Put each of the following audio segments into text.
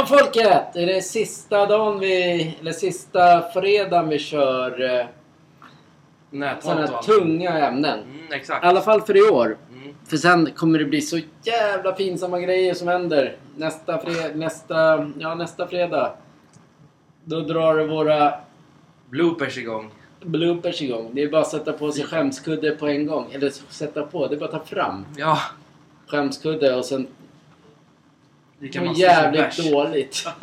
dag folket! Det är det sista dagen vi... Eller sista fredagen vi kör eh, sådana här tunga ämnen. Mm, exakt. I alla fall för i år. Mm. För sen kommer det bli så jävla pinsamma grejer som händer. Nästa, fred, nästa, ja, nästa fredag. Då drar våra Bloopers igång. bloopers igång. Det är bara att sätta på sig skämskudde på en gång. Eller sätta på, det är bara att ta fram Ja, skämskudde och sen... det kan var jävligt dåligt.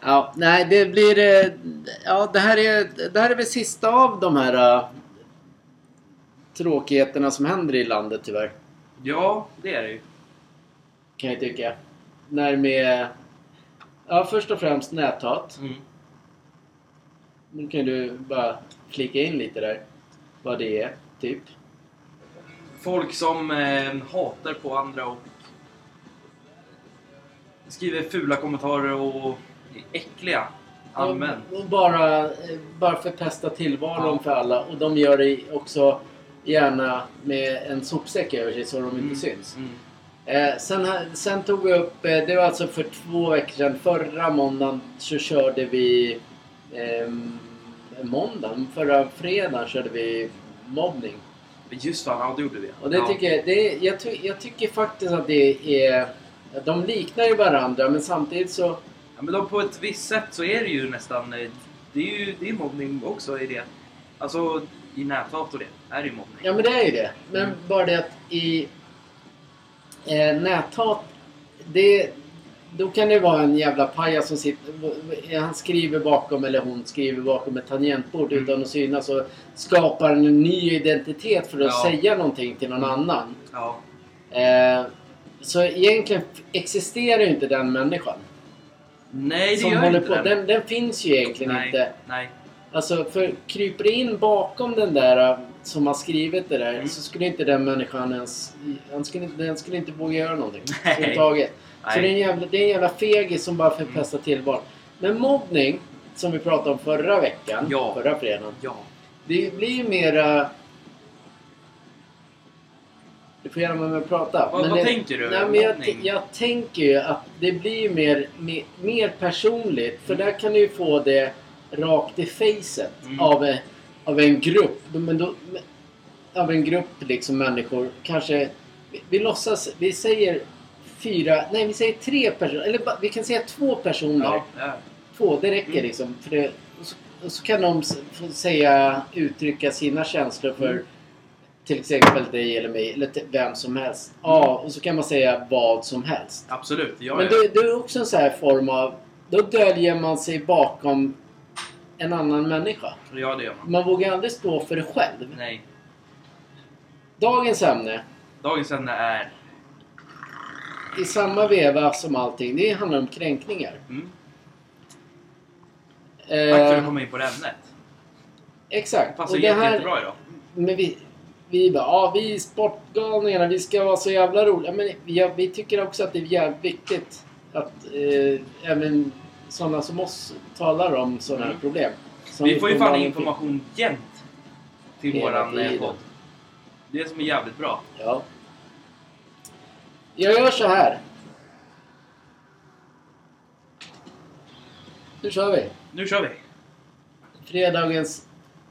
Ja, nej det blir... eh, Ja, det här är, det här är väl sista av de här uh, tråkigheterna som händer i landet tyvärr. Ja, det är det ju. Kan jag tycka. När med... Ja, först och främst näthat. Mm. Nu kan du bara flika in lite där. Vad det är, typ. Folk som eh, hatar på andra och skriver fula kommentarer och är äckliga. Allmänt. Och, och bara, eh, bara förpesta tillvaron Ja. för alla. Och de gör det också gärna med en sopsäck över sig så de inte Mm. syns. Mm. Eh, sen, sen tog vi upp, eh, det var alltså för två veckor sedan, förra måndagen så körde vi ehm, måndagen, förra fredagen körde vi mobbning. Just det gjorde vi. Och det ja. tycker jag, det är, jag, ty, jag tycker faktiskt att det är... De liknar ju varandra men samtidigt så... Ja, men de, på ett visst sätt så är det ju nästan... eh, Det är ju det är mobbning också i det. Alltså i näthat och det är det ju mobbning. Ja men det är ju det. Men Mm. bara det att i eh, näthat, det, då kan det vara en jävla pajas som sitter... Han skriver bakom, eller hon skriver bakom ett tangentbord Mm. utan att synas och skapar en ny identitet för att Ja. säga någonting till någon annan. Ja. Eh, så egentligen existerar ju inte den människan. Nej, det som gör håller inte på. den. Den, den finns ju egentligen Nej, inte. nej. Alltså, för kryper det in bakom den där uh, som har skrivit det där Mm. så skulle inte den människan ens... Han skulle, den skulle inte våga göra någonting. Nej. överhuvudtaget. Så det är, en jävla, det är en jävla fegis som bara förpestar tillvaron. Men mobbning, som vi pratade om förra veckan, Ja. förra fredagen. Ja. Det blir ju mera... Du får gärna vara med och prata. Vad- Men vad det, tänker du? Nej, men jag, jag tänker ju att det blir ju mer, mer, mer personligt. För där kan du ju få det rakt i facet Mm. av, av en grupp. Men då, av en grupp liksom människor. Kanske... Vi, vi låtsas... Vi säger fyra... Nej, vi säger tre personer. Eller vi kan säga två personer. Ja, ja. Två, det räcker Mm. liksom. För det, och, så, och så kan de säga, uttrycka sina känslor för Mm. till exempel dig eller mig, eller vem som helst. Ja, och så kan man säga vad som helst. Absolut. Ja, Men det, det är också en sån här form av... Då döljer man sig bakom en annan människa. ja, det gör man. Man vågar aldrig stå för det själv. Nej. Dagens ämne, Dagens ämne är... i samma veva som allting, det handlar om kränkningar. Mm. Tack för att Eh, du kom in på det ämnet. exakt. Passar Och det jätte, här- jättebra idag. Men vi, vi bara, ja vi är sportgalningarna, vi ska vara så jävla roliga. Men vi, vi tycker också att det är jävligt viktigt att eh, även sådana som oss talar om sådana här Mm. problem. Vi får ju fan information jämt till våran eh, podd. Det är som är jävligt bra. Ja. Jag gör så här. Nu kör vi. Nu kör vi! Fredagens...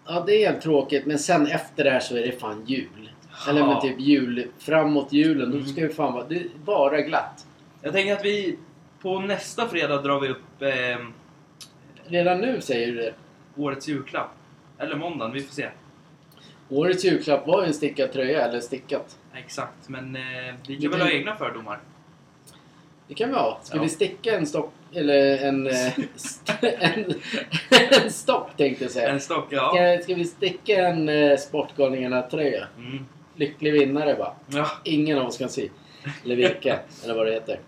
Ja, det är helt tråkigt. Men sen efter det här så är det fan jul. Eller men Ja. typ jul. Framåt julen. Då Mm. ska vi fan vara... Det är bara glatt. Jag tänker att vi på nästa fredag drar vi upp eh, Redan nu säger du det. årets julklapp. Eller måndagen, vi får se. Årets julklapp var ju en stickad tröja, eller stickat. Exakt, men eh, vi kan väl ha egna fördomar. Det kan vi ha. Ska Ja. vi sticka en stock... Eller en... eh, st- en, en stock tänkte jag säga. En stock, ja. Ska, ska vi sticka en eh, Sportgalningarna-tröja? Mm. Lycklig vinnare bara. ja. Ingen av oss kan se. Eller vilka, eller vad det heter.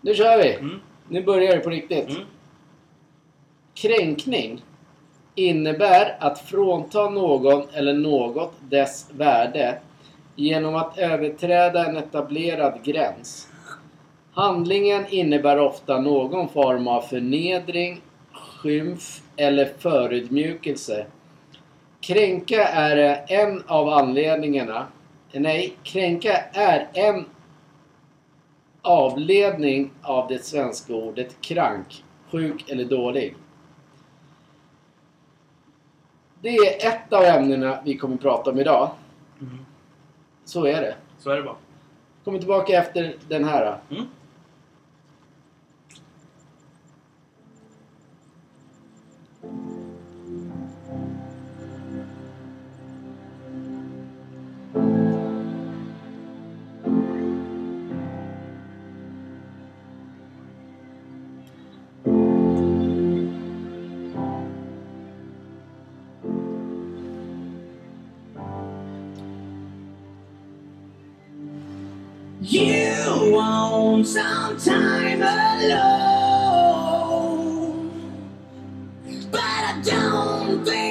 Nu kör vi! Mm. Nu börjar det på riktigt. Mm. Kränkning innebär att frånta någon eller något dess värde genom att överträda en etablerad gräns. Handlingen innebär ofta någon form av förnedring, skymf eller förödmjukelse. Kränka är en av anledningarna Nej, kränka är en avledning av det svenska ordet krank, sjuk eller dålig. Det är ett av ämnena vi kommer prata om idag. Mm. Så är det. Så är det bara. Kommer tillbaka efter den här. Mm. You want some time alone, but I don't think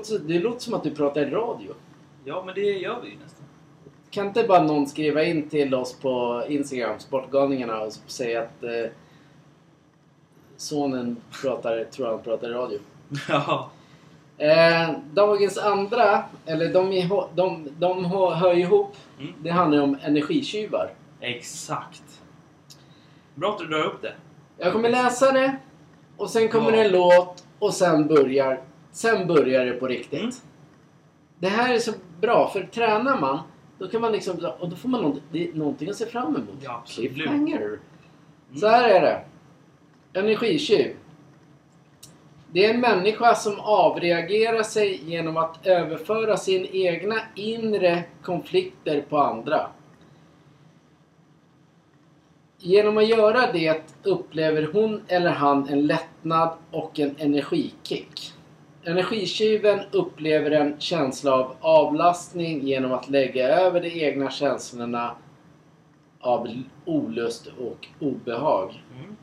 låter, det låter som att du pratar i radio. Ja, men det gör vi ju nästan. Kan inte bara någon skriva in till oss på Instagram, Sportgalningarna, och säga att eh, sonen pratar, tror han pratar i radio. Ja. Eh, dagens andra, eller de, iho- de, de hör ihop, Mm. det handlar ju om energitjuvar. Exakt. Bra att du drar upp det. Jag kommer läsa det och sen kommer Ja. en låt och sen börjar, sen börjar det på riktigt. Mm. Det här är så bra för tränar man då kan man liksom, och då får man något, någonting att se fram emot. Ja. Cliffhanger. Så här är det. Energitjuv. Det är en människa som avreagerar sig genom att överföra sin egna inre konflikter på andra. Genom att göra det upplever hon eller han en lättnad och en energikick. Energitjuven upplever en känsla av avlastning genom att lägga över de egna känslorna av olust och obehag. Mm.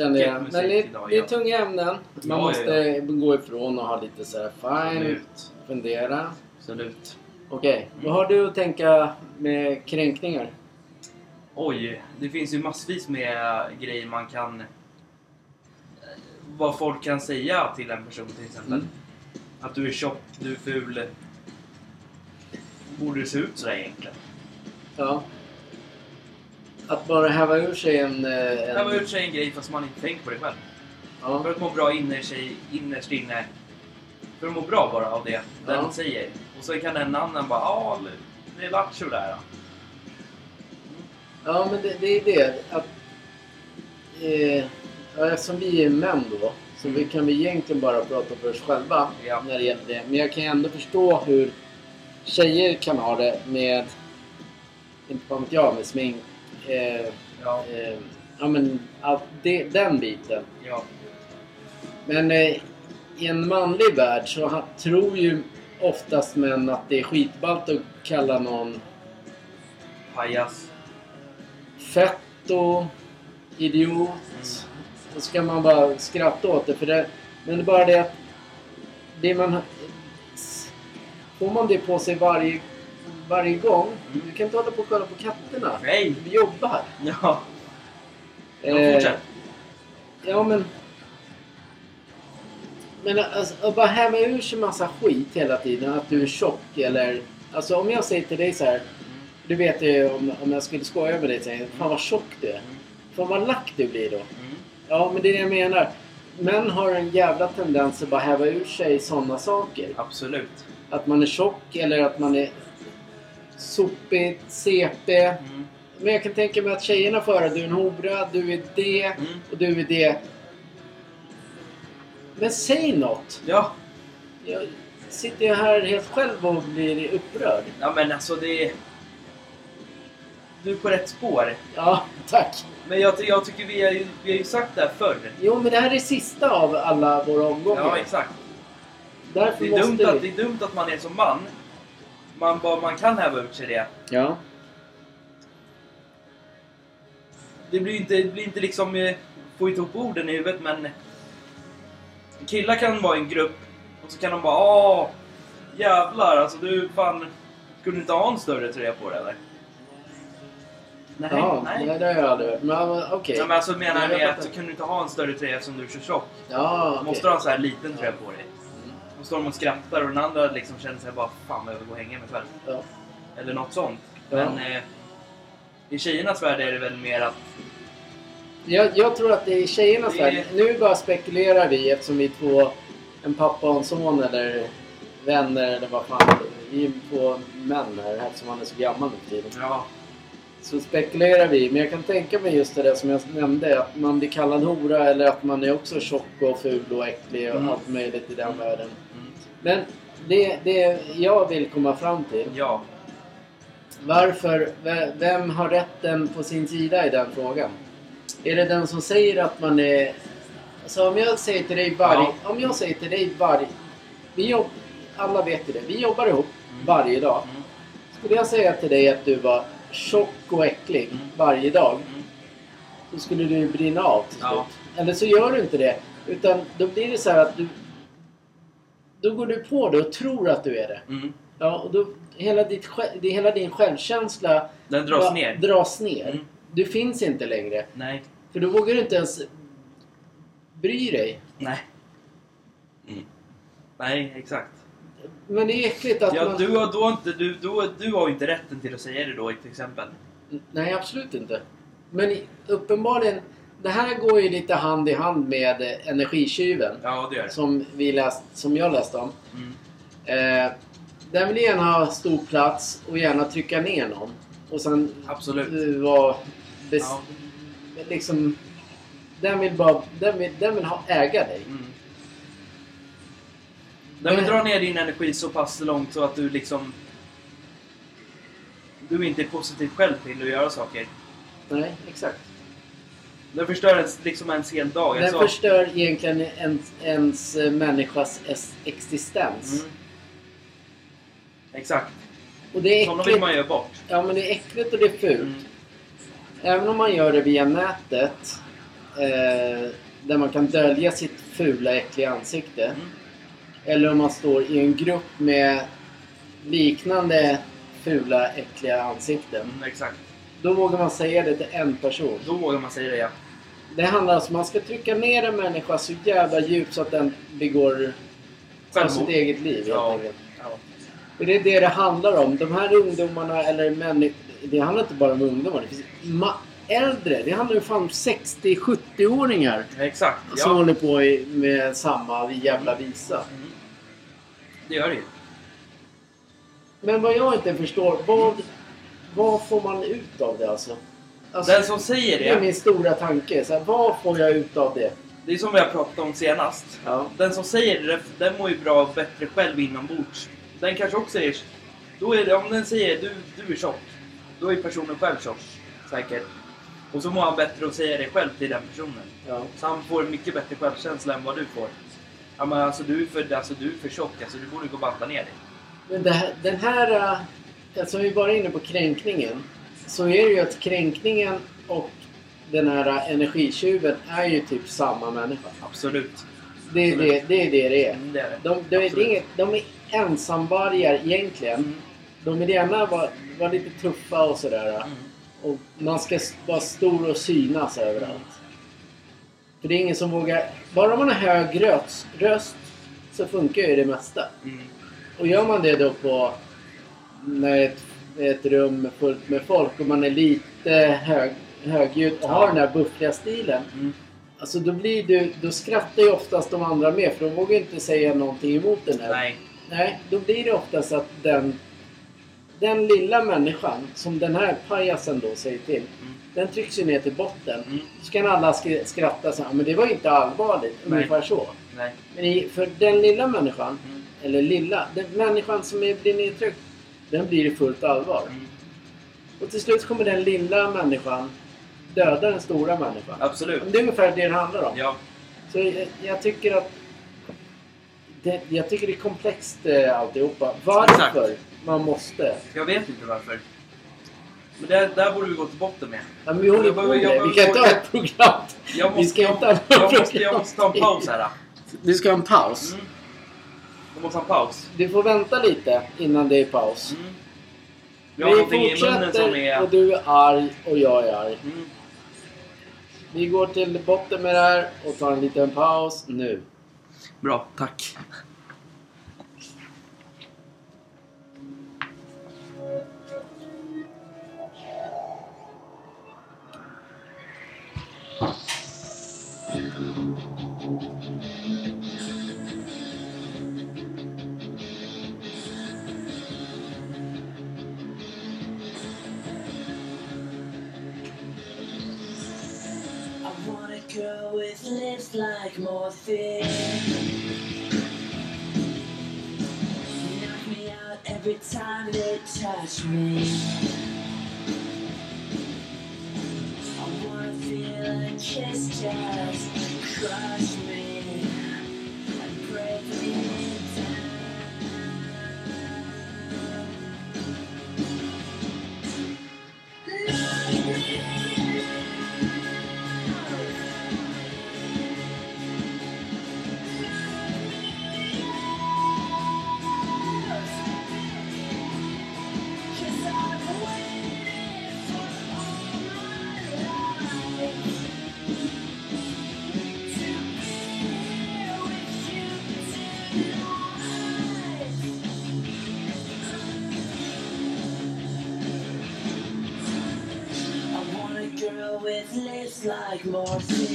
Känner jag. Men det, idag, det är ja. tunga ämnen. Man Ja, ja, måste gå ifrån och ha lite så här fine, Absolut. fundera. Absolut. Okej, vad har du att tänka med kränkningar? Oj, det finns ju massvis med grejer man kan... Vad folk kan säga till en person till exempel. Mm. Att du är tjock, du är ful. Borde det se ut sådär egentligen? Ja. Att bara häva ur sig en... eh, en och för sig en grej fast man inte tänker på det själv. För ja. att må bra innerst, i- innerst inne. För att må bra bara av det den Ja. säger. Och så kan en annan bara ja, det är lattjo där. ja, men det, det är det. Att, eh, ja, eftersom vi är män då så vi kan vi egentligen bara prata för oss själva Ja. när det gäller det. Men jag kan ändå förstå hur tjejer kan ha det med, inte vad vet jag, med smink. Eh, Ja, eh, ja men allt det, den biten. ja. Men eh, i en manlig värld så tror ju oftast män att det är skitballt att kalla någon Pajas. fetto, idiot. Då ska man bara skratta åt det. För det men det är bara det att det man... Får man det på sig varje, varje gång. Mm. Du kan inte hålla på och kolla på katterna. Nej! Vi jobbar. Ja, Eh, fortsätt. Ja, men... Men alltså, att bara häva ur sig massa skit hela tiden. Att du är tjock eller... Alltså om jag säger till dig så här. Du vet ju om, om jag skulle skoja med dig säga Fan vad tjock du är. Fan vad lack du blir då. Mm. Ja, men det är det jag menar. Män har en jävla tendens att bara häva ur sig sådana saker. Absolut. Att man är tjock eller att man är sopig, CP. Mm. Men jag kan tänka mig att tjejerna får höra du är en hora, du är det Mm. och du är det. Men säg något! Ja. Jag sitter ju här helt själv och blir upprörd. ja, men alltså det... Du är på rätt spår. Ja, tack! Men jag, jag tycker vi har, ju, vi har ju sagt det här förr. Jo, men det här är sista av alla våra omgångar. Ja, exakt. Därför Det är, dumt vi... att, det är dumt att man är som man. Man, bara, man kan häva ut sig det. Ja. Det blir inte, det blir inte liksom... eh, Få ihop orden i huvudet, men... Killar kan vara i en grupp och så kan de bara åh jävlar alltså du fan skulle du inte ha en större tröja på dig eller? Nej, ja, nej. nej. det har jag aldrig hört. Men okej. Ja, men alltså menar Ja, jag med att du kunde inte ha en större tröja eftersom du är så tjock. Ja, okej. Måste du ha en så här liten tröja på dig? Mm. Då står de och skrattar och den andra liksom känner sig bara fan vad jag vill gå och hänga mig själv. Ja. Eller något sånt. Ja. Men eh, i tjejernas värld är det väl mer att Jag, jag tror att det är tjejernas Det- värld. Nu bara spekulerar vi eftersom vi är två, en pappa och en son eller vänner eller vad fan. Vi är två män här eftersom han är så gammal nu tiden. ja, Så spekulerar vi. Men jag kan tänka mig just det där som jag nämnde. Att man blir kallad hora eller att man är också tjock och ful och äcklig och Mm. allt möjligt i den världen. Men det, det jag vill komma fram till. ja, Varför? ve- Vem har rätten på sin sida i den frågan? Är det den som säger att man är... Alltså om jag säger till dig varje... Ja. Om jag säger till dig varje... Vi jobb, alla vet ju det. Vi jobbar ihop Mm. varje dag. mm, Skulle jag säga till dig att du var tjock och äcklig Mm. varje dag. mm, Så skulle du brinna av till slut. Ja. Eller så gör du inte det. Utan då blir det så här att du... Då går du på det och tror att du är det. mm. Ja, och då... Hela, ditt, hela din självkänsla Den dras bara ner. dras ner. Mm. Du finns inte längre. Nej, För då vågar du inte ens bry dig. nej. Mm. Nej, exakt. Men det är äckligt att Ja, man... du, har då inte, du, du, du har ju inte rätten till att säga det då till exempel. Nej, absolut inte. Men uppenbarligen, det här går ju lite hand i hand med eh, Energitjuven. Ja, det gör det. Som, vi läst, som jag läste om. Mm. Eh, Den vill gärna ha stor plats och gärna trycka ner någon. Och sen Absolut. uh, vara... Ja. Liksom... Den vill bara... Den vill, den vill ha, äga dig. Mm. Den vill Men- dra ner din energi så pass långt så att du liksom... Du inte är positiv själv till att göra saker. Nej, exakt. Den förstör ens, liksom ens hel dag. Den Alltså, förstör egentligen ens, ens eh, människas existens. mm. Exakt. Och det är Sådana vill man göra bort. Ja, men det är äckligt och det är fult. Mm. Även om man gör det via nätet. Eh, där man kan dölja sitt fula, äckliga ansikte. Mm. Eller om man står i en grupp med liknande fula, äckliga ansikten. Mm, exakt. Då vågar man säga det till en person. Då vågar man säga det ja. Det handlar alltså om att man ska trycka ner en människa så jävla djupt så att den begår tar sitt Självmord. eget liv. helt Ja. enkelt. Ja. Och det är det det handlar om. De här ungdomarna, eller människor... Det handlar inte bara om ungdomar. Det finns äldre. Det handlar ju fan om 60-70-åringar Exakt. som Ja. håller på i, med samma jävla visa. Mm. Det gör det ju. Men vad jag inte förstår, vad, vad får man ut av det alltså? alltså Den som säger det är det. min stora tanke. Så här, vad får jag ut av det? Det är som vi har pratat om senast. Ja. Den som säger det, den mår ju bra och bättre själv inombords. Den kanske också är... Då är det, om den säger du, du är tjock. Då är personen själv tjock. Säkert. Och så mår han bättre att säga det själv till den personen. ja. Så han får mycket bättre självkänsla än vad du får. Ja men alltså du är för, alltså, du är för tjock. Alltså du borde gå och banta ner dig. Men det här, den här... Eftersom vi bara är inne på kränkningen. Så är det ju att kränkningen och den här energitjuven är ju typ samma människa. Absolut. Det är det det, är det, det är. Mm, det är det. De, de, är Absolut. inget, de är ensamvargar egentligen. Mm. De gärna vara, vara lite tuffa och sådär. Mm. Och man ska vara stor och synas överallt. För det är ingen som vågar... Bara man har hög röst, röst så funkar ju det mesta. Mm. Och gör man det då på när ett, ett rum är fullt med folk och man är lite hög, högljudd och har den här buffliga stilen. Mm. Alltså då blir du... Då skrattar ju oftast de andra med för de vågar inte säga någonting emot den här. Nej. Nej, då blir det oftast att den, den lilla människan som den här pajasen då säger till. Mm. Den trycks ju ner till botten. Mm. Så kan alla sk- skratta så här, men det var inte allvarligt. Nej. Ungefär så. Nej. Men för den lilla människan, Mm. eller lilla, den människan som är, blir nedtryckt, den blir i fullt allvar. Mm. Och till slut kommer den lilla människan döda den stora människan. Absolut. Det är ungefär det det handlar om. Ja. Så jag, jag tycker att det, jag tycker det är komplext eh, alltihopa. Varför Exakt. man måste? Jag vet inte varför. Men det, där borde vi gå till botten med. Ja, men vi håller Jag på med jag det. Vi kan ta ett program. Jag Vi måste, ska jag, inte ha jag, måste, program. jag måste ta en paus här. Du ska ha en paus. Mm. Jag måste ha en paus. Du får vänta lite innan det är paus. Mm. Vi har någonting i munnen fortsätter som är... och du är arg och jag är arg. Mm. Vi går till botten med det här och tar en liten paus nu. Bra, tack. Morphine. Knock me out every time they touch me. like more.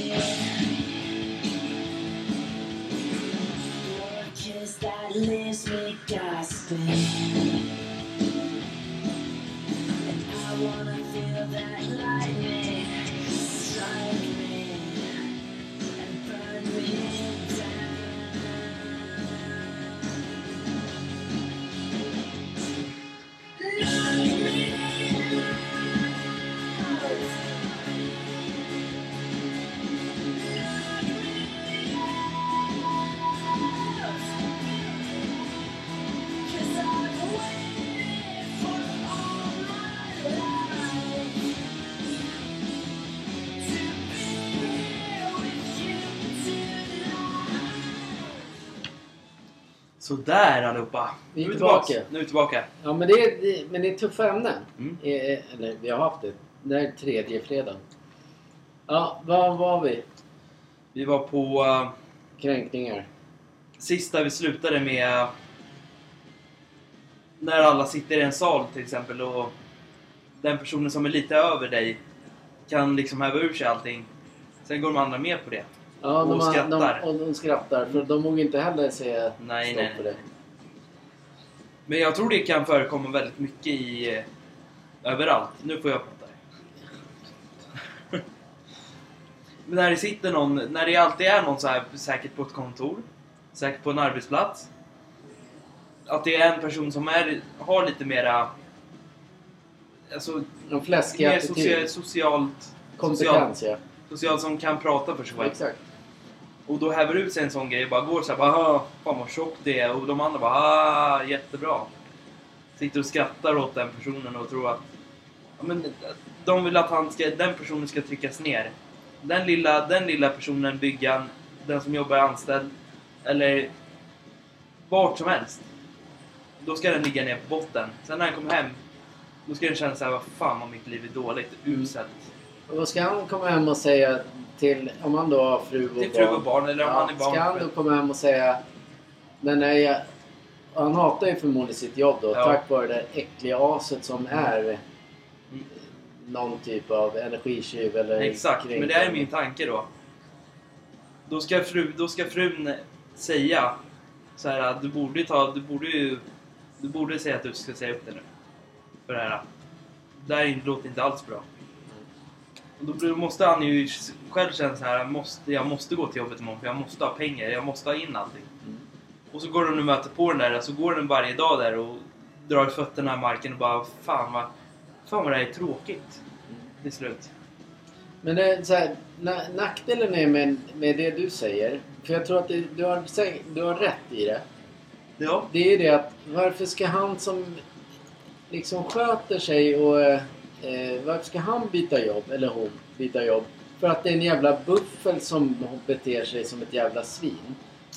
Sådär allihopa. Vi är Nu tillbaka. tillbaks. Nu är vi tillbaka. Ja, men det är, det, men det är tuffa ämnen. Mm. Eh, Eller vi har haft det. Det här är tredje fredagen. Ja, var var vi? Vi var på uh, Kränkningar. sista vi slutade med eh, när alla sitter i en sal till exempel och den personen som är lite över dig kan liksom häva ur sig allting. Sen går de andra med på det. Ja, Och de, har- skrattar. De, och de skrattar. För de vågar inte heller säga Nej, stopp nej, för det. Men jag tror det kan förekomma väldigt mycket i... eh, överallt. Nu får jag prata. Men när det sitter någon, när det alltid är någon så här säkert på ett kontor, säkert på en arbetsplats. Att det är en person som är, har lite mera... Alltså, De fläskiga mer attityd. socia- socialt... Kompetens, ja. Socialt som kan prata för sig själv. Exakt. Och då häver ut sig en sån grej bara går så här bara ah, fan vad tjock det är och de andra bara ah, jättebra. Sitter och skrattar åt den personen och tror att ja, men, de vill att han ska, den personen ska tryckas ner. Den lilla, den lilla personen, byggaren, den som jobbar anställd eller vart som helst. Då ska den ligga ner på botten. Sen när han kommer hem då ska den känna såhär, vad fan vad mitt liv är dåligt, uselt. Och vad ska han komma hem och säga till, om han då har fru och Till barn? fru och barn eller om ja, han är barn. Ska han då komma hem och säga, jag, och han hatar ju förmodligen sitt jobb då, Ja. tack vare det äckliga aset som är Mm. någon typ av energitjuv eller Exakt, men det är min tanke då. Då ska, fru, då ska frun säga så här att du borde ta, du borde ju, du borde säga att du ska säga upp det nu. För det här. Det här är- låter inte alls bra. Och då måste han ju själv känna så här, jag måste, jag måste gå till jobbet imorgon för jag måste ha pengar, jag måste ha in allting. Mm. Och så går den och möter på den där, så går den varje dag där och drar fötterna i marken och bara fan vad, fan vad det här är tråkigt. Till slut. Men det är så här, na- nackdelen är med, med det du säger, för jag tror att det, du, har, du har rätt i det. Ja. Det är ju det att varför ska han som liksom sköter sig och eh, varför ska han byta jobb, eller hon byta jobb? För att det är en jävla buffel som beter sig som ett jävla svin.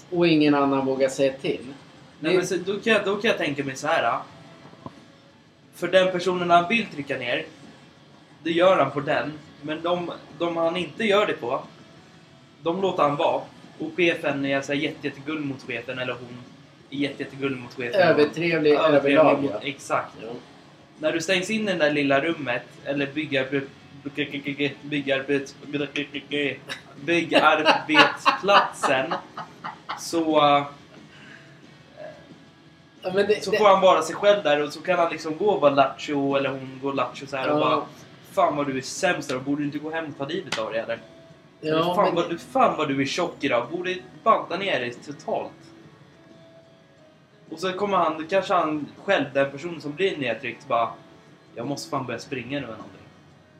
Och ingen annan vågar säga till. Nej, men så, då, kan jag, då kan jag tänka mig så här. För den personen han vill trycka ner, det gör han på den. Men de, de han inte gör det på, de låter han vara. Och chefen är så här jätte, jättegullig mot chefen, eller hon är jätte, jättegullig mot chefen. Övertrevlig överlag. mot- Ja. Exakt. Ja. När du stängs in i det där lilla rummet, eller byggarbe- byggarbets, byggarbetsplatsen, så... eh, Ja, det, Så det, får han vara sig själv där och så kan han liksom gå och vara lattjo eller hon gå lattjo så här och Ja. bara Fan vad du är sämst idag, borde du inte gå hem och ta livet av dig eller? eller ja, fan, men, vad, du, fan vad du är tjock idag, borde banta ner dig totalt. Och så kommer han, kanske han själv, den personen som blir nedtryckt bara Jag måste fan börja springa nu eller någonting.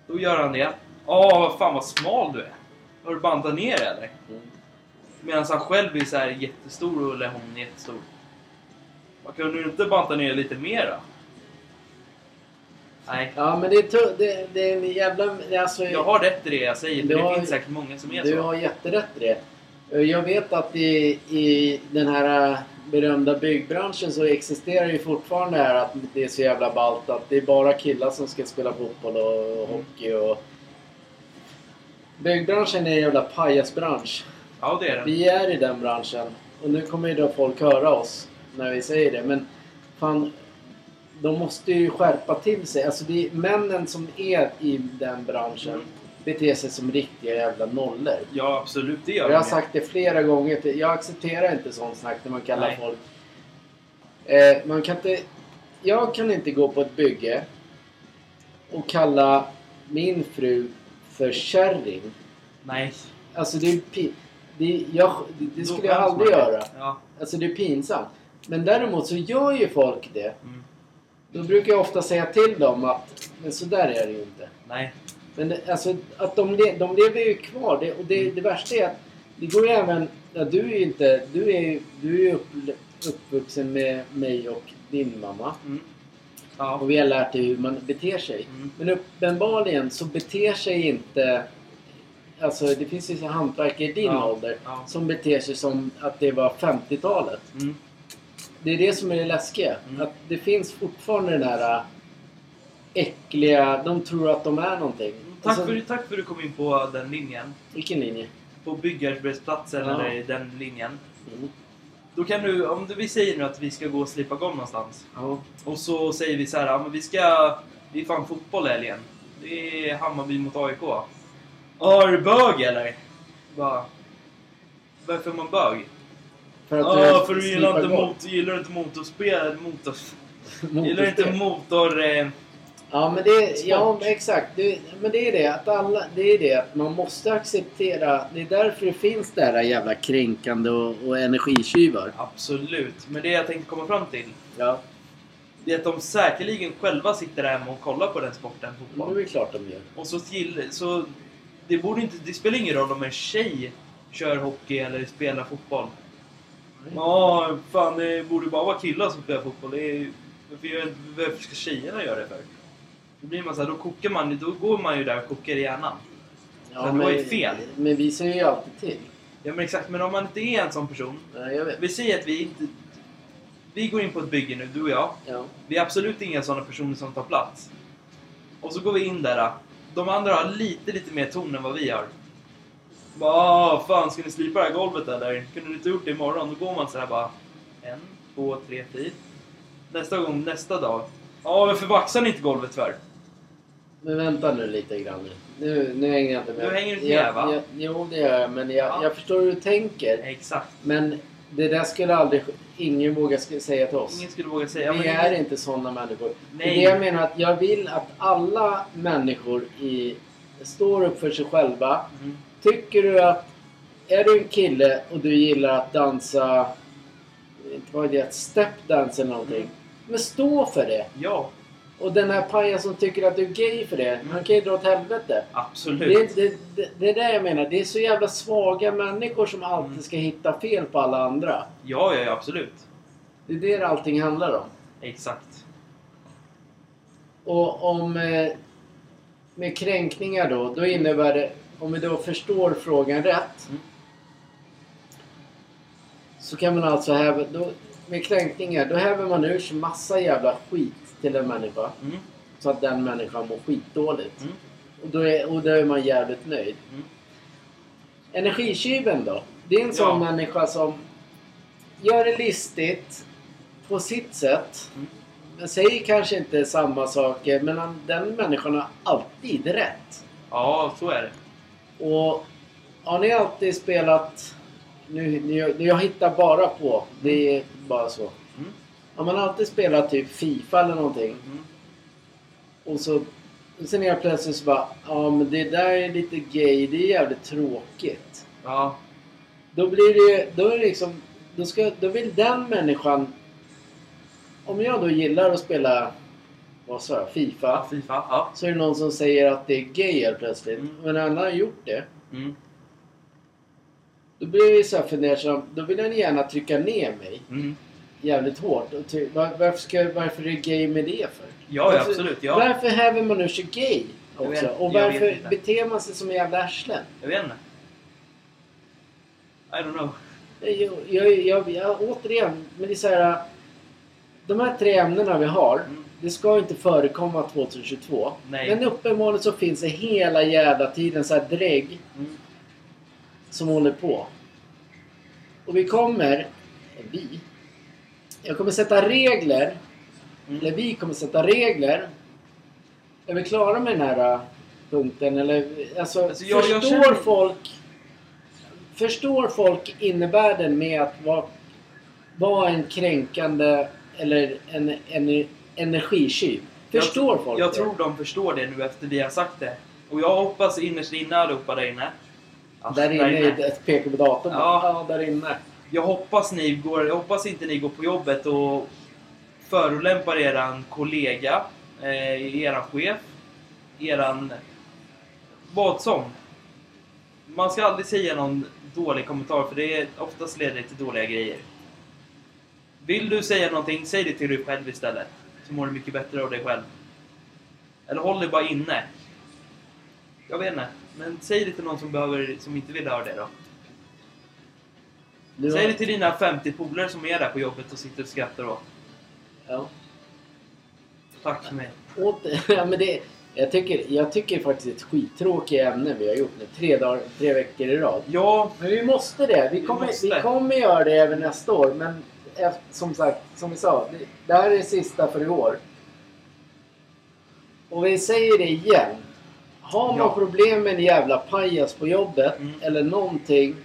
Då gör han det. Åh, fan vad smal du är. Har du bantat ner eller? Mm. Medan han själv är så här jättestor eller hon är jättestor. Vad kunde du inte banta ner lite mer då? Nej, Ja, men det är, det, det är en jävla... Alltså, jag har rätt i det jag säger. För Du det har- finns säkert många som är Du så. har jätterätt i det. Jag vet att i, i den här berömda byggbranschen så existerar ju fortfarande det här att det är så jävla ballt att det är bara killar som ska spela fotboll och hockey och... Byggbranschen är en jävla pajasbransch. Ja, det är det. Vi är i den branschen. Och nu kommer ju då folk höra oss när vi säger det. Men fan, de måste ju skärpa till sig. Alltså det är männen som är i den branschen Mm. Beter sig som riktiga jävla nollor. Ja, absolut. Det gör jag har sagt det flera gånger. Jag accepterar inte sånt snack när man kallar Nej. folk Eh, man kan inte... Jag kan inte gå på ett bygge och kalla min fru för kärring. Nej. Alltså det är pi- det, jag, det, skulle jag aldrig göra. Ja. Alltså det är pinsamt. Men däremot så gör ju folk det. Mm. Då brukar jag ofta säga till dem att men så där är det ju inte. Nej. Men alltså att de, le, de lever ju kvar. Det, och det, det värsta är att det går ju även... Ja, du är ju inte... Du är du är upp, uppvuxen med mig och din mamma. Mm. Ja. Och vi har lärt dig hur man beter sig. Mm. Men uppenbarligen så beter sig inte... Alltså det finns ju hantverkare i din Ja. ålder Ja. som beter sig som att det var 50-talet. Mm. Det är det som är det läskiga. Mm. Att det finns fortfarande den här äckliga... De tror att de är någonting. Tack, Alltså, för, tack för att du kom in på den linjen. Vilken linje? På byggarbetsplatsen Ja. eller den linjen. Mm. Då kan du, om du, vi säger nu att vi ska gå och slipa golv någonstans. Ja. Och så säger vi så här, ja men vi ska... Det är fan fotboll i helgen. Det är Hammarby mot AIK. Ja, är du bög eller? Bara... Varför är man bög? För att Ja, du för du gillar inte, mot, gillar inte motorspel. Motor, gillar inte motor... Eh, Ja, men det, Sport. ja men exakt. Det, men det är det att alla, det är det att man måste acceptera. Det är därför det finns det här jävla kränkande och, och energitjuvar. absolut. Men det jag tänkte komma fram till. Ja, Det är att de säkerligen själva sitter där hemma och kollar på den sporten, men fotboll. det är klart de gör. Och så till, så det borde inte, det spelar ingen roll om en tjej kör hockey eller spelar fotboll. Ja, fan det borde bara vara killar som spelar fotboll. Det är, varför, varför ska tjejerna göra det för? Då blir man så här, då kokar man, då går man ju där och kokar i hjärnan. Ja, Men det var ju fel. Men vi säger ju alltid till. Ja men exakt, men om man inte är en sån person. Ja, jag vet. Vi säger att vi inte... Vi går in på ett bygge nu, du och jag. Ja. Vi är absolut inga sådana personer som tar plats. Och så går vi in där. De andra har lite, lite mer ton än vad vi har. Bara, "Ah, fan ska ni slipa det här golvet eller? Kunde ni inte gjort det imorgon? Då går man så här bara. En, två, tre, fyra. Nästa gång, nästa dag. Ja, varför vaxar ni inte golvet för? Men vänta nu lite grann. Nu, nu hänger jag inte med. Du hänger inte med, va? Jag, jo, det gör jag. Men jag, Ja. jag förstår hur du tänker. Exakt. Men det där skulle aldrig... Ingen våga säga till oss. Ingen skulle våga säga. vi är inte sådana människor. Nej. det jag menar att jag vill att alla människor i, står upp för sig själva. Mm. Tycker du att... Är du en kille och du gillar att dansa... Inte vad det? Stepdance eller någonting. Mm. Men stå för det. Ja, Och den här pajen som tycker att du är gay för det. Han kan ju dra åt helvete. absolut. Det, det, det, det är det jag menar. Det är så jävla svaga människor som alltid Mm. ska hitta fel på alla andra. Ja, ja, ja, absolut. Det är det allting handlar om. Exakt. Och om... Eh, med kränkningar då, då innebär det... Om vi då förstår frågan rätt. Mm. Så kan man alltså häva... Då, med kränkningar, då häver man ur sig massa jävla skit till en människa. Mm. Så att den människan mår skitdåligt. Mm. Och, då är, och då är man jävligt nöjd. Mm. Energitjuven då? Det är en sån Ja. människa som gör det listigt på sitt sätt. Mm. Men säger kanske inte samma saker, men han, den människan har alltid rätt. Ja, så är det. Och har ni alltid spelat... Nu, nu, jag hittar bara på. Det är bara så. Mm. Har man alltid spelat typ Fifa eller någonting Mm. och så... Sen är jag plötsligt så bara... Ja men det där är lite gay. Det är jävligt tråkigt. Ja, Då blir det. Då är det liksom... Då, ska, då vill den människan... Om jag då gillar att spela... Vad sa jag? Fifa. ja, Fifa. Ja. Så är det någon som säger att det är gay helt plötsligt. Mm. Men han har gjort det. Mm. Då blir jag så här fundersam. Då vill han gärna trycka ner mig Mm. jävligt hårt. Och ty, var, varför, ska, varför är gay med det för? Ja, ja, absolut. Ja. Varför häver man ur sig gay också? vet- och varför beter man sig som en jävla arslen? Jag vet inte. I don't know. Jag, jag, jag, jag, återigen, men det är så här. De här tre ämnena vi har. Mm. Det ska inte förekomma 2022. Nej. Men uppenbarligen så finns det hela jävla tiden så här drägg Mm. Som håller på. Och vi kommer, vi, jag kommer sätta regler, Mm. eller vi kommer sätta regler. Är vi klara med den här äh, punkten? Eller, alltså, Alltså, jag- jag förstår känner- folk Förstår folk innebörden med att vara, vara en kränkande eller en, en energitjuv. Förstår jag, folk Jag det? tror de förstår det nu efter vi har sagt det. Och jag hoppas innerst inne allihopa där inne. Alltså, Där inne är ett pekar på datorn. Ja. Ja. där inne. Jag hoppas ni går, jag hoppas inte ni går på jobbet och förolämpar eran kollega, eh, eran chef, eran... Vad som. Man ska aldrig säga någon dålig kommentar för det är oftast leder till dåliga grejer. Vill du säga någonting, säg det till dig själv istället. Så mår du mycket bättre av dig själv. Eller håll det bara inne. Jag vet inte. Men säg det till någon som, behöver, som inte vill höra det då. Du Säg har- det till dina 50 polare som är där på jobbet och sitter och skrattar då. Ja. Tack för mig. Åter, ja, men det, jag, tycker, jag tycker faktiskt det är ett skittråkigt ämne vi har gjort nu. Tre, dagar, tre veckor i rad. Ja, Men vi måste det. Vi Vi kommer, måste. vi kommer göra det även nästa år. Men efter, som sagt, som vi sa. Det, det här är det sista för i år. Och vi säger det igen. Har man Ja. problem med en jävla pajas på jobbet Mm. eller någonting.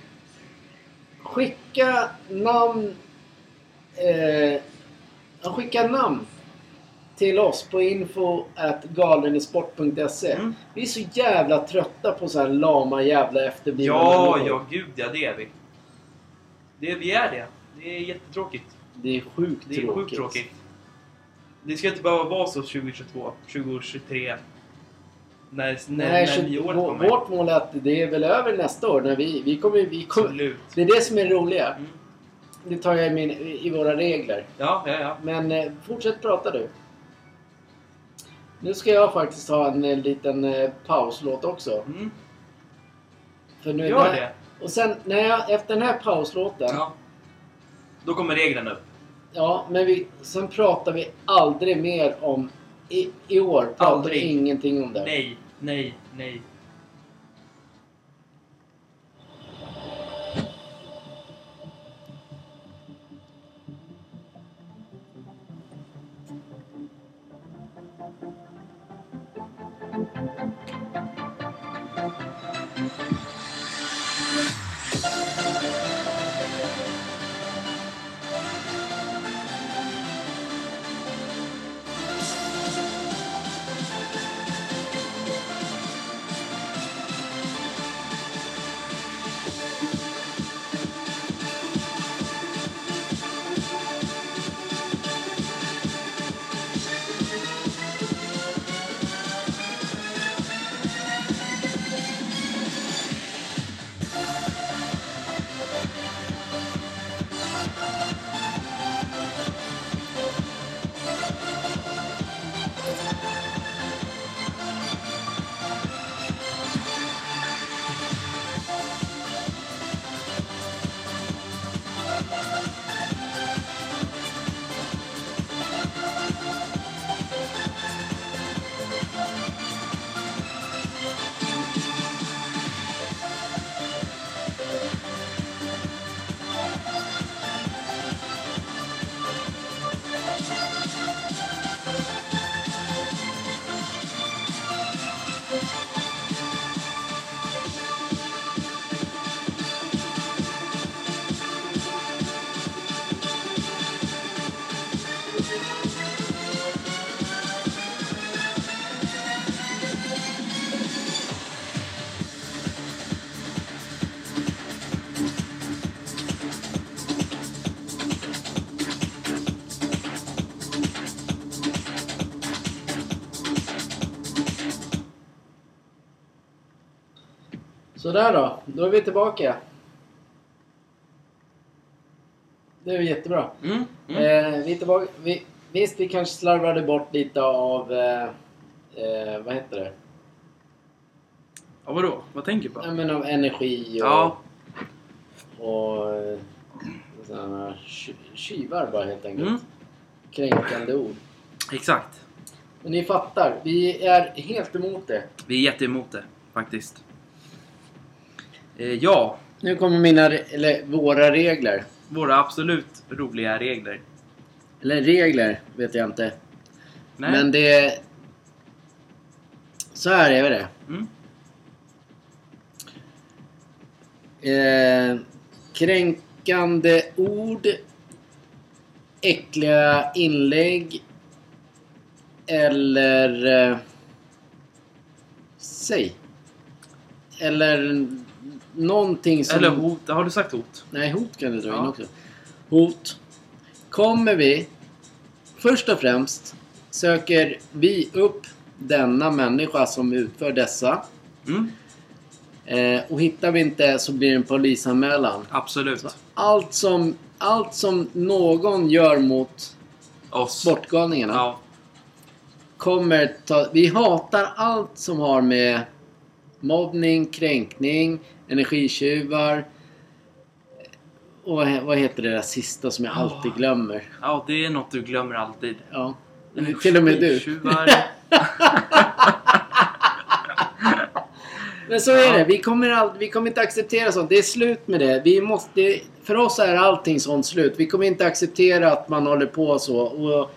Skicka namn. Eh, skicka namn till oss på info galenisport.se. Mm. Vi är så jävla trötta på så här lama jävla efterblivna ja, människor. ja, gud ja, det är vi. Det, vi är det. Det är jättetråkigt. Det är sjukt Det är tråkigt. sjukt tråkigt. Det ska inte behöva vara så 2022, 2023. När, när, Nej, när nyåret kommer. vårt mål är att det är väl över nästa år. När vi, vi kommer, vi kommer, det är det som är det roliga. Mm. Det tar jag i, min, i våra regler. Ja, ja, ja. Men eh, fortsätt prata du. Nu ska jag faktiskt ha en, eh, liten eh, pauslåt också. Mm. För nu, Gör det. Och sen när jag, efter den här pauslåten. Ja. Ja. Då kommer reglerna upp. men vi, sen pratar vi aldrig mer om... I, i år pratar vi Aldrig. ingenting om det. Nej, nej, nej. Sådär då. Då är vi tillbaka. Det är jättebra. Mm. Mm. Eh, vi är tillbaka. Vi, visst, vi kanske slarvade bort lite av... Eh, eh, vad heter det? Ja, vadå? Vad tänker du på? Ja, men av energi och... Ja. Och... eh, sådana tjuvar bara helt enkelt. Mm. Kränkande ord. Exakt. Men ni fattar, vi är helt emot det. Vi är jätteemot det, faktiskt. Eh, ja, Nu kommer mina, eller våra regler. våra absolut roliga regler. Eller regler, vet jag inte. Nej. Men det... Så här är det. Mm. Eh, kränkande ord äckliga inlägg. Eller... Eh, säg. Eller någonting som... Eller hot. Har du sagt hot? Nej, hot kan du dra in Ja. också. Hot. Kommer vi... Först och främst söker vi upp denna människa som utför dessa. Mm. Eh, och hittar vi inte så blir det en polisanmälan. Absolut. Allt som, allt som någon gör mot Oss. Sportgalningarna Ja. kommer ta... Vi hatar allt som har med mobbning, kränkning, energitjuvar och vad he- vad heter det där sista som jag alltid Åh. glömmer? ja, det är något du glömmer alltid. Ja. Till och med du. Men så är det. Vi kommer, all, vi kommer inte acceptera sånt. Det är slut med det. Vi måste, för oss är allting sånt slut. Vi kommer inte acceptera att man håller på så. Och,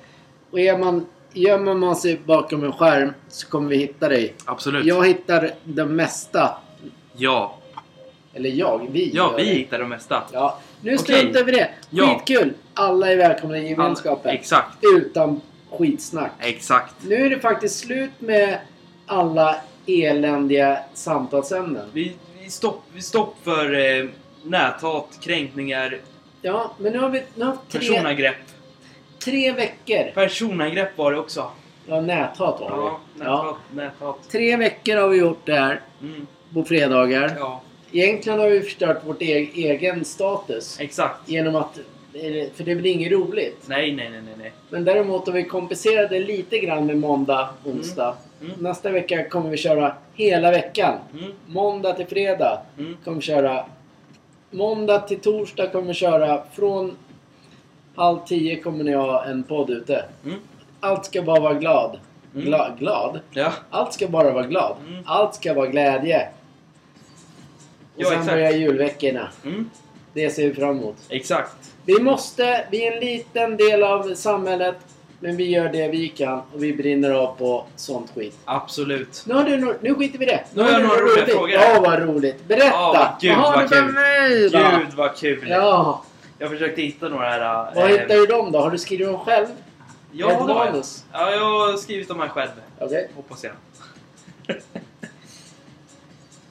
och är man, gömmer man sig bakom en skärm så kommer vi hitta dig. Absolut. Jag hittar det mesta. Ja. Eller jag, vi Ja, vi det. hittar det mesta. Ja, nu struntar vi det. Ja. Skitkul! Alla är välkomna i gemenskapen. Exakt. Utan skitsnack. Exakt. Nu är det faktiskt slut med alla eländiga samtalsämnen. Vi, vi, stopp, vi stopp för eh, näthat, kränkningar, Ja, men nu har vi, nu har vi tre, personangrepp. Tre veckor. Personangrepp var det också. Ja, näthat har Ja, vi. näthat. Ja. näthat. Tre veckor har vi gjort det här Mm. på fredagar. Ja, Egentligen har vi förstört vårt e- egen status. exakt. Genom att... För det blir inget roligt. Nej, nej, nej, nej. Men däremot har vi kompenserat det lite grann med måndag, onsdag. Mm. Nästa vecka kommer vi köra hela veckan. Mm. Måndag till fredag Mm. kommer vi köra. Måndag till torsdag kommer vi köra. Från halv tio kommer ni ha en podd ute. Mm. Allt ska bara vara glad. Mm. Gla, glad? Ja, Allt ska bara vara glad. Mm. Allt ska vara glädje. Och Ja, sen exakt. börjar julveckorna. mm. Det ser vi fram emot. exakt. Vi måste, vi är en liten del av samhället. Men vi gör det vi kan och vi brinner av på sånt skit. Absolut. Nu, har du, no- nu skiter vi i det. Nu har jag några roliga roligt. frågor. Ja, vad roligt. Berätta! Vad gud, har vad kul. mig? Gud vad kul! Ja, Jag försökte hitta några här... vad eh, hittar du dem då? Har du skrivit dem själv? Ja, det har jag. Ja, jag har skrivit dem här själv. Okej. Hoppas jag.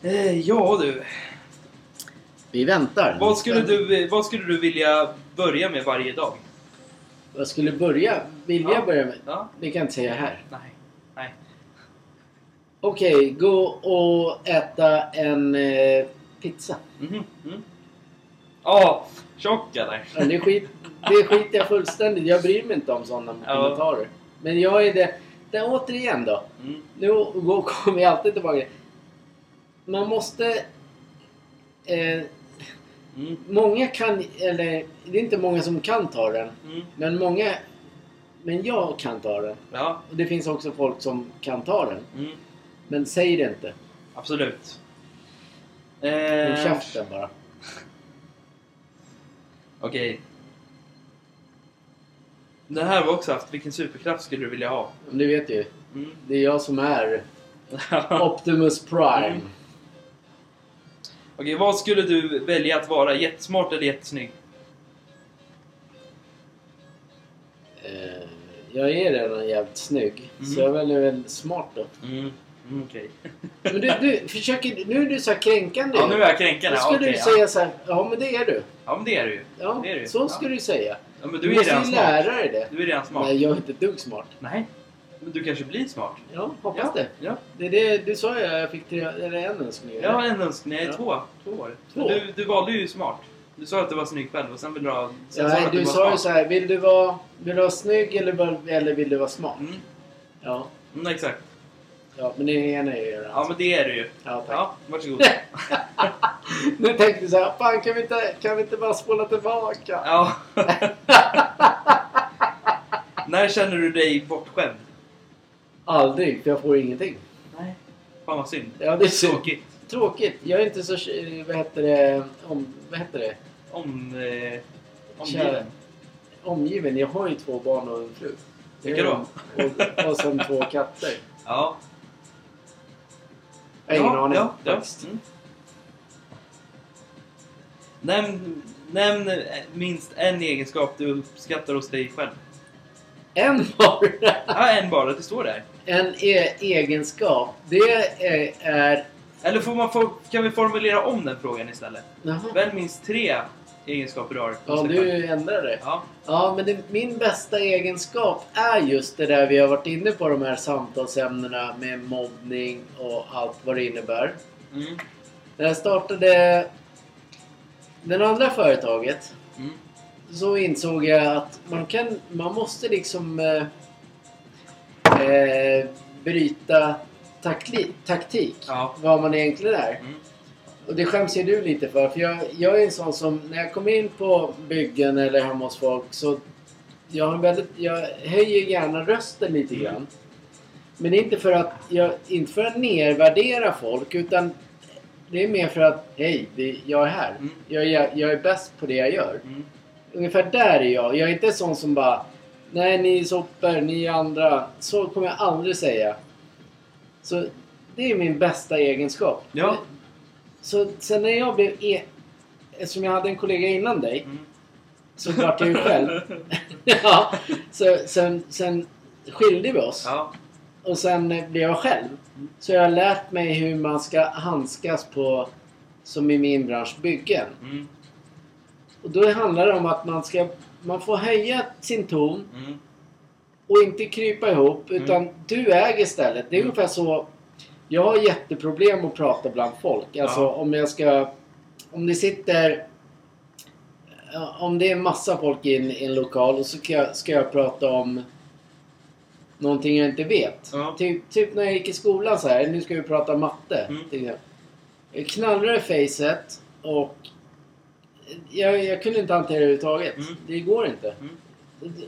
Eh, ja du. Vi väntar. Vad skulle, du, vad skulle du vilja börja med varje dag? Jag skulle börja, vilja Ja. börja med. Ja? Det kan jag inte säga här. Nej. Nej. Okej, gå och äta en eh, pizza. Mhm. Mm. Ja, tjock eller? Ja, det, skit, det skiter jag fullständigt Jag bryr mig inte om sådana Ja. kommentarer. Men jag är det... det återigen då. Mm. Nu kommer jag alltid tillbaka. Man måste... Eh, Mm. många kan... Eller det är inte många som kan ta den. Mm. Men många... Men jag kan ta den. Ja. Och det finns också folk som kan ta den. Mm. Men säg det inte. Absolut. Håll Eh, käften bara. Okej. Det här var också haft. Vilken superkraft skulle du vilja ha? Du vet ju. Mm. Det är jag som är Optimus Prime. Mm. Okej, vad skulle du välja att vara? Jättesmart eller jättesnygg? Eh, jag är redan jävligt snygg. Mm. Så jag väljer väl smart då. Mm. Mm, Okej. Men du, du försöker... Nu är du så här kränkande. Ja, nu är jag kränkande. Då skulle Okej, du ja. säga så här. Ja, men det är du. Ja, men det är du ju. Ja, Det är du. så Ja. skulle du säga. Ja, men Du, du är måste redan ju smart. lära dig det. Du är redan smart. Nej, jag är inte dugg smart. Nej. Men du kanske blir smart. Ja, hoppas ja. det. Ja. Det det du sa ju. Jag fick tre, eller en önskning. Har en önskning. Nej, Ja. två. Två det. Två? Du, du valde ju smart. Du sa att du var snygg själv och sen vill du ha... Sen Ja, sa nej, att du var sa ju smart. så här. Vill du vara, vill du vara snygg eller, eller vill du vara smart? Mm. Ja. Mm, exakt. Ja, men det ena är ju Ja, men det är du ju. Ja, tack. Ja, varsågod. Nu tänkte vi så här. Fan, kan vi inte, kan vi inte bara spola tillbaka? Ja. När känner du dig bortskämd? Aldrig, för jag får ingenting. Nej. Fan vad synd. Ja, det är synd. Tråkigt. Tråkigt. Jag är inte så... Vad heter det? Om, vad heter det? Om... Eh, Kär. omgiven. Omgiven. Jag har ju två barn och en fru. Vilka då? Och, och sen två katter. Ja. Jag har ingen ja, aning Ja, ja. Mm. Nej, men Nämn eh, minst en egenskap du uppskattar hos dig själv. En bara. Ja, en bara. Det står där. En e egenskap. Det är... är Eller får man få, kan vi formulera om den frågan istället? jaha. Välj minst tre egenskaper du har Ja, du ändrar det. Ja. Ja, men det, min bästa egenskap är just det där vi har varit inne på de här samtalsämnena med mobbning och allt vad det innebär. Mm. När jag startade det andra företaget Mm. så insåg jag att man kan, man måste liksom eh, eh, bryta takli, taktik. Ja. Vad man egentligen är. Mm. Och det skäms ju du lite för. För jag, jag är en sån som, när jag kommer in på byggen eller hemma hos folk så jag, har en väldigt, jag höjer gärna rösten lite Mm. grann. Men det är inte för att, jag, inte för att nervärdera folk utan det är mer för att, hej, det, jag är här. Mm. Jag, är- jag är bäst på det jag gör. Mm. Ungefär där är jag. Jag är inte sån som bara Nej, ni är sopor, ni är andra. Så kommer jag aldrig säga. Så det är min bästa egenskap. Ja. Så sen när jag blev... E- Eftersom jag hade en kollega innan dig Mm. så vart jag ju själv. ja, så sen, sen skilde vi oss. Ja. Och sen blev jag själv. Så jag har lärt mig hur man ska handskas på, som i min bransch, byggen. Mm. Och då handlar det om att man ska... Man får höja sin ton Mm. och inte krypa ihop. Utan Mm. du äger stället. Det är Mm. ungefär så... Jag har jätteproblem att prata bland folk. Alltså Ja. om jag ska... Om det sitter... ja, Om det är massa folk i en, i en lokal och så ska jag, ska jag prata om någonting jag inte vet. Ja. Typ, typ när jag gick i skolan så här. Nu ska vi prata matte. Mm. Jag knallade i facet och jag, jag kunde inte hantera det överhuvudtaget. Mm. Det går inte. Mm.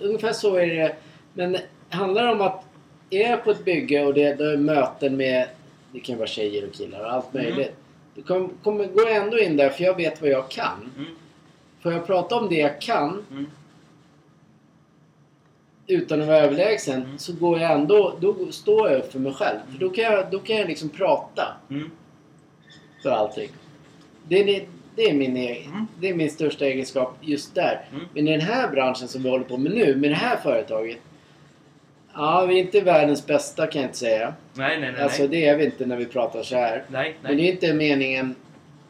Ungefär så är det. Men det handlar om att är jag på ett bygge och det, det är möten med det kan vara tjejer och killar och allt Mm. möjligt. Då kom, kommer, går jag ändå in där för jag vet vad jag kan. Mm. Får jag prata om det jag kan Mm. utan att vara överlägsen Mm. så går jag ändå, då står jag upp för mig själv. För då kan jag, då kan jag liksom prata Mm. för allting. Det, är- det, det, är min, e- Mm. det är min största egenskap just där. Mm. Men i den här branschen som vi håller på med nu, med det här företaget. Ja, vi är inte världens bästa kan jag inte säga. Nej, nej, nej. Alltså nej. det är vi inte när vi pratar så här. nej, Men det nej. är inte meningen.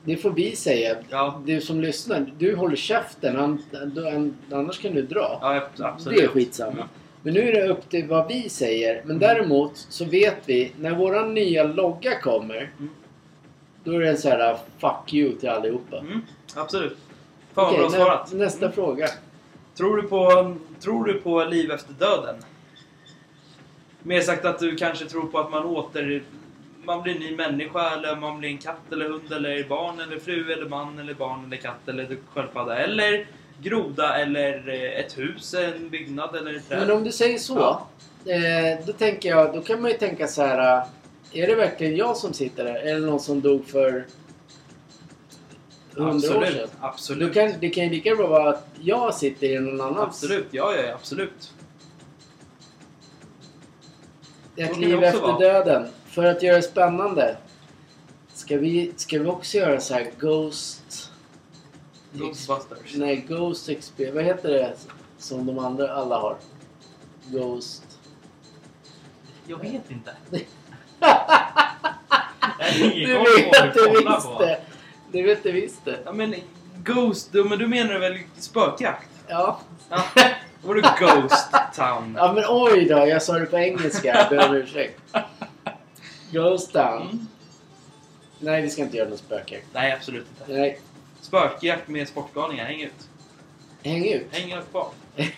Det får vi säga. Ja. Du som lyssnar, du håller käften. Han, du, han, annars kan du dra. Ja, absolut. Det är skitsamma. Mm. Men nu är det upp till vad vi säger. Men Mm. däremot så vet vi, när våran nya logga kommer. Mm. Då är det en så här fuck you till allihopa. Mm. Absolut. Fan vad Okej, bra nä, svarat. nästa Mm. fråga. Tror du, på, tror du på liv efter döden? Mer sagt att du kanske tror på att man åter... Man blir en ny människa eller man blir en katt eller hund eller barn eller fru eller man eller barn eller katt eller sköldpadda eller groda eller eh, ett hus, en byggnad eller ett träd. Men om du säger så. Ja. Eh, då tänker jag, då kan man ju tänka så här. eh, Är det verkligen jag som sitter där? Är det någon som dog för hundra år sedan? Absolut. Kan, det kan ju lika bra vara att jag sitter i någon annans... Absolut. Ja, ja, absolut. Ett liv efter vara. döden. För att göra det spännande. Ska vi, ska vi också göra så här Ghost... Ghostbusters. Nej, Ghost XP. Vad heter det som de andra alla har? Ghost... Jag vet inte. Du vet du det visst det! Du vet det visst det. Ja men Ghost, men du menar väl spökjakt? Ja. Ja. Var det Ghost Town. Ja men oj då, jag sa det på engelska. Jag ber om ursäkt. Ghost Town. Mm. Nej, vi ska inte göra någon spökjakt. Nej, absolut inte. Nej, Spökjakt med sportgalningar, häng ut. häng ut. Häng ut kvar.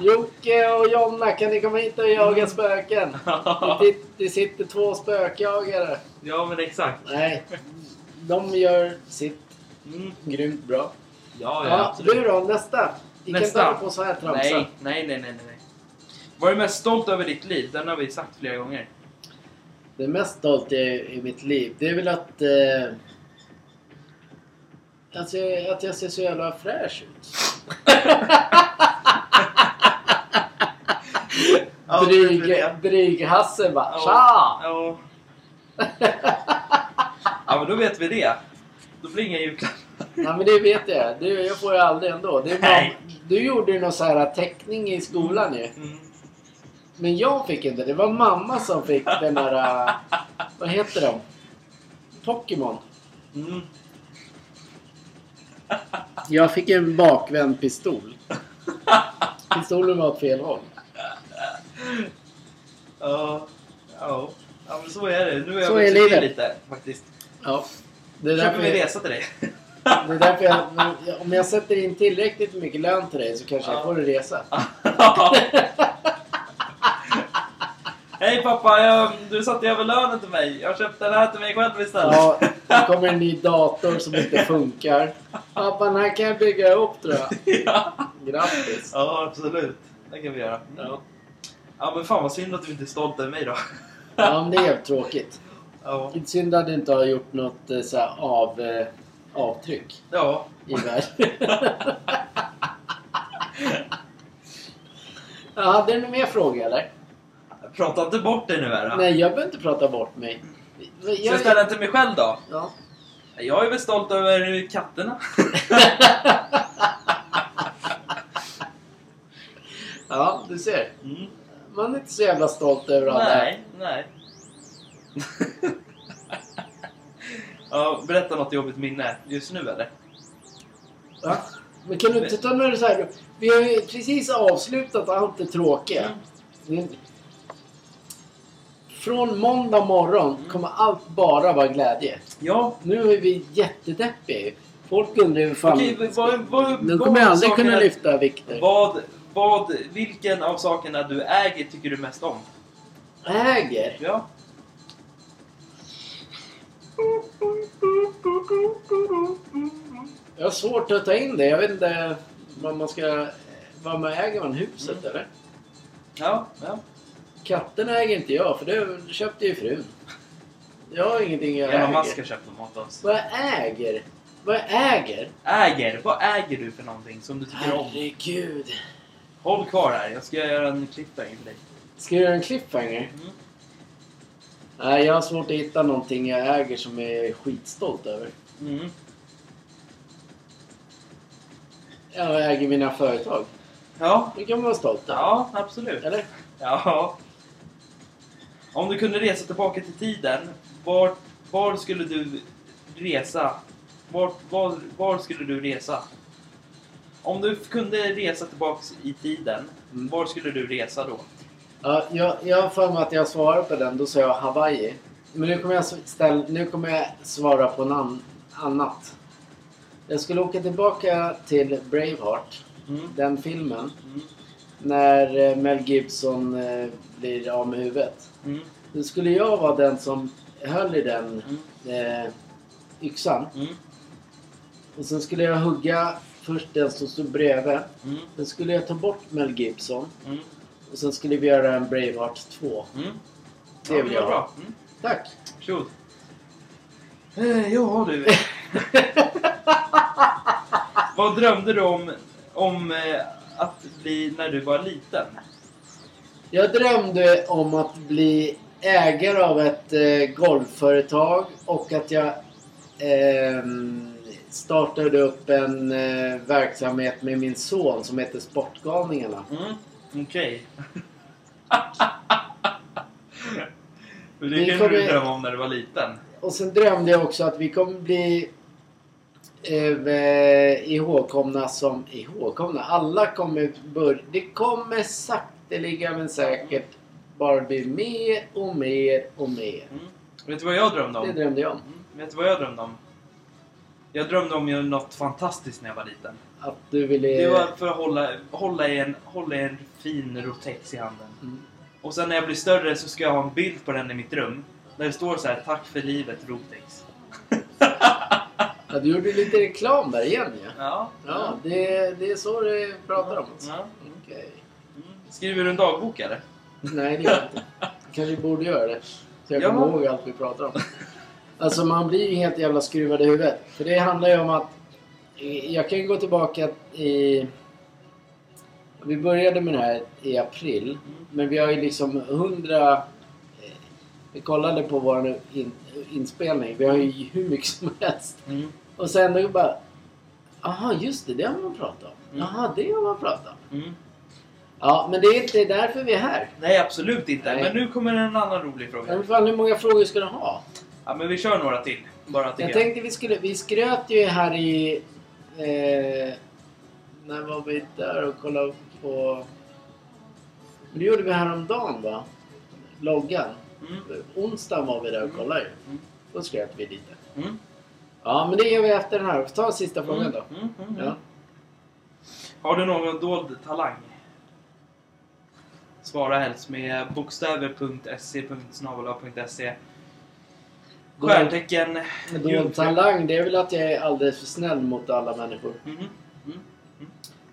Jocke och Jonna, kan ni komma hit och jaga Mm. spöken? Det, det sitter två spökjagare. ja men exakt. Nej, de gör sitt Mm. grymt bra. Ja, ja, Ja, du då, nästa. Vi kan inte Nästa. hålla på så här tramsa. Nej, nej, nej, nej, nej. Vad är du mest stolt över ditt liv? Den har vi sagt flera gånger. Det mest stolt i, i mitt liv, det är väl att... Eh, att, jag, att jag ser så jävla fräsch ut. Dryg, Dryg-Hasse bara Ja. Tja! Ja. ja, men då vet vi det. Då blir det inga julklappar. Nej men det vet jag. Du, jag får ju aldrig ändå. Det mam- du gjorde ju någon sån här teckning i skolan ju. Mm. Men jag fick inte. Det var mamma som fick den där... äh, vad heter de? Pokémon. Mm. Jag fick en bakvänd pistol. Pistolen var åt fel håll. Ja. Ja. Ja men så är det. Nu är jag Så vuxit är till livet. lite faktiskt. Ja. Det är Köper därför, vi jag, resa till dig. Det är därför jag, om jag sätter in tillräckligt mycket lön till dig så kanske jag Ja. får en resa. Hej pappa, jag, du satte över lönen till mig. Jag köpte den här till mig själv istället. Ja, det kommer en ny dator som inte funkar. Pappa, den här kan jag bygga upp tror jag. ja. Grattis. ja, absolut. Det kan vi göra. Ja. Ja, men fan vad synd att du inte är stolt över mig då. ja, men det är helt tråkigt. Ja. Synd att du inte har gjort något eh, så här, av, eh, avtryck Ja. i världen. ja, hade du några mer frågor eller? Prata inte bort dig nu här. Nej, jag behöver inte prata bort mig. Jag, Ska jag ställa den till mig själv då? ja. Jag är väl stolt över katterna. ja, du ser. Mm. Man är inte så jävla stolt över alla. Nej, nej. Ja, berätta något jobbigt minne just nu eller? Va? Men kan du inte ta det så här? Vi har ju precis avslutat allt det tråkiga. Mm. Från måndag morgon kommer allt bara vara glädje. Ja. Nu är vi jättedeppiga. Folk undrar hur fan... Okej, vad, vad, Nu kommer jag aldrig kunna lyfta vikter. Vad, vad, vilken av sakerna du äger tycker du mest om? Äger? Ja. Jag har svårt att ta in det. Jag vet inte vad man ska... Vad man äger man? Huset Mm. eller? Ja, ja. Katterna äger inte jag för det köpte ju frun. Jag har ingenting jag Emma äger. Mask har köpt dem åt oss. Vad jag äger? Vad jag äger? Äger? Vad äger du för någonting som du tycker om? Herregud. Håll kvar här, jag ska göra en cliffhanger för dig. Ska jag göra en cliffhanger? Mm. Nej, jag har svårt att hitta någonting jag äger som jag är skitstolt över. Mm. Jag äger mina företag. Ja. Det kan man vara stolt över. Ja, absolut. Eller? Ja. Om du kunde resa tillbaka till tiden, var, var skulle du resa? Var, var, var skulle du resa? Om du kunde resa tillbaka i tiden, Mm. var skulle du resa då? Ja, jag, jag har för mig att jag svarade på den. Då sa jag Hawaii. Men nu kommer jag, ställ, nu kommer jag svara på något an, annat. Jag skulle åka tillbaka till Braveheart. Mm. Den filmen. Mm. När eh, Mel Gibson eh, blir av med huvudet. Mm. Då skulle jag vara den som höll i den Mm. eh, yxan. Mm. Och sen skulle jag hugga först den som stod bredvid. Mm. Sen skulle jag ta bort Mel Gibson. Mm. Och sen skulle vi göra en Braveheart 2. Mm. Det Ja, vill jag ha. bra. Mm. Tack! Varsågod. Eh, ja du. Vad drömde du om, om eh, att bli när du var liten? Jag drömde om att bli ägare av ett eh, golfföretag och att jag ehm, startade upp en eh, verksamhet med min son som heter Sportgalningarna. Mm. Okej. Men det kommer- du drömma om när du var liten. Och sen drömde jag också att vi kommer bli eh, ihågkomna som... Ihågkomna? Alla kommer börja... Det kommer sakteliga men säkert bara bli mer och mer och mer. Mm. Vet du vad jag drömde om? Det drömde jag om. Mm. Vet du vad jag drömde om? Jag drömde om något fantastiskt när jag var liten. Att du ville... Det var för att hålla, hålla, i en, hålla i en fin Rotex i handen. Mm. Och sen när jag blir större så ska jag ha en bild på den i mitt rum. Där det står så här Tack för livet Rotex. Ja, du gjorde lite reklam där igen ja. Ja. Ja, det, det är så det pratar om. Alltså. Ja. Okej. Mm. Skriver du en dagbok eller? Nej, det gör jag inte. Kanske borde göra det. Så jag kommer ihåg allt vi pratar om. Alltså man blir ju helt jävla skruvad i huvudet. För det handlar ju om att... eh, Jag kan ju gå tillbaka i... Vi började med det här i april. Men vi har ju liksom hundra... eh, Vi kollade på vår in, inspelning. Vi har ju hur mycket som helst. Mm. Och sen då bara... Aha, just det. Det har man pratat om. Mm. Jaha, det har man pratat om. Mm. Ja, men det är inte därför vi är här. Nej, absolut inte. Nej. Men nu kommer en annan rolig fråga. Men fan, hur många frågor ska du ha? Ja, men vi kör några till. Bara tycker Jag tänkte vi skulle... Vi skröt ju här i... Eh, när var vi där och kollade på... Det gjorde vi häromdagen va? Loggan. Mm. Onsdagen var vi där och Mm. kollade. Mm. Då skröt vi lite. Mm. Ja, men det gör vi efter den här. Ta sista frågan då. Mm, mm, mm. Ja. Har du någon dold talang? Svara helst med bokstäver.se, snabel-a.se. Stjärntecken. Dold talang, det är väl att jag är alldeles för snäll mot alla människor. Mhm. Mm,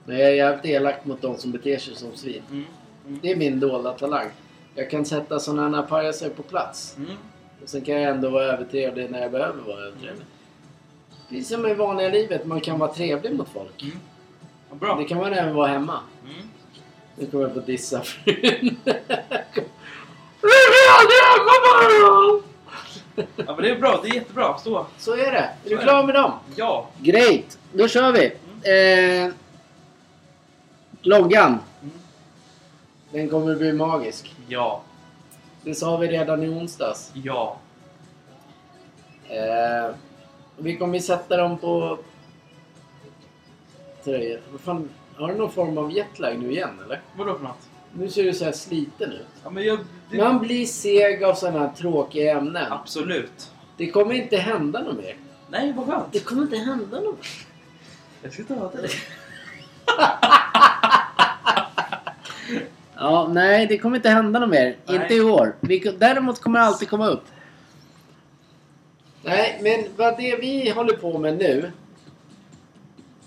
Men jag är jävligt elak mot de som beter sig som svin. mm, mm, Det är min dolda talang. Jag kan sätta sådana här pajaser på plats. mm. Och sen kan jag ändå vara övertrevlig när jag behöver vara övertrevlig. Precis som i vanliga livet, man kan vara trevlig mot folk. Mm. Vad bra. Det kan man även vara hemma. Mm. Nu kommer jag få dissa frun. Är! Ja, men det är bra. Det är jättebra. Så. Så är det. Är Så du är klar det. med dem? Ja. Great! Då kör vi. Eh, loggan. Mm. Den kommer bli magisk. Ja. Det sa vi redan i onsdags. Ja. Eh, vi kommer sätta dem på tröjor. Vad fan, har du någon form av jetlag nu igen eller? Vadå för något? Nu ser du så här sliten ut. Ja, men jag... Det... Man blir seg av sådana här tråkiga ämnen. Absolut. Det kommer inte hända något mer. Nej, vad skönt. Det kommer inte hända något mer. Jag ska ta till dig. Ja, nej, det kommer inte hända något mer. Nej. Inte i år. Vi, däremot kommer det alltid komma upp. Nej, men vad det vi håller på med nu.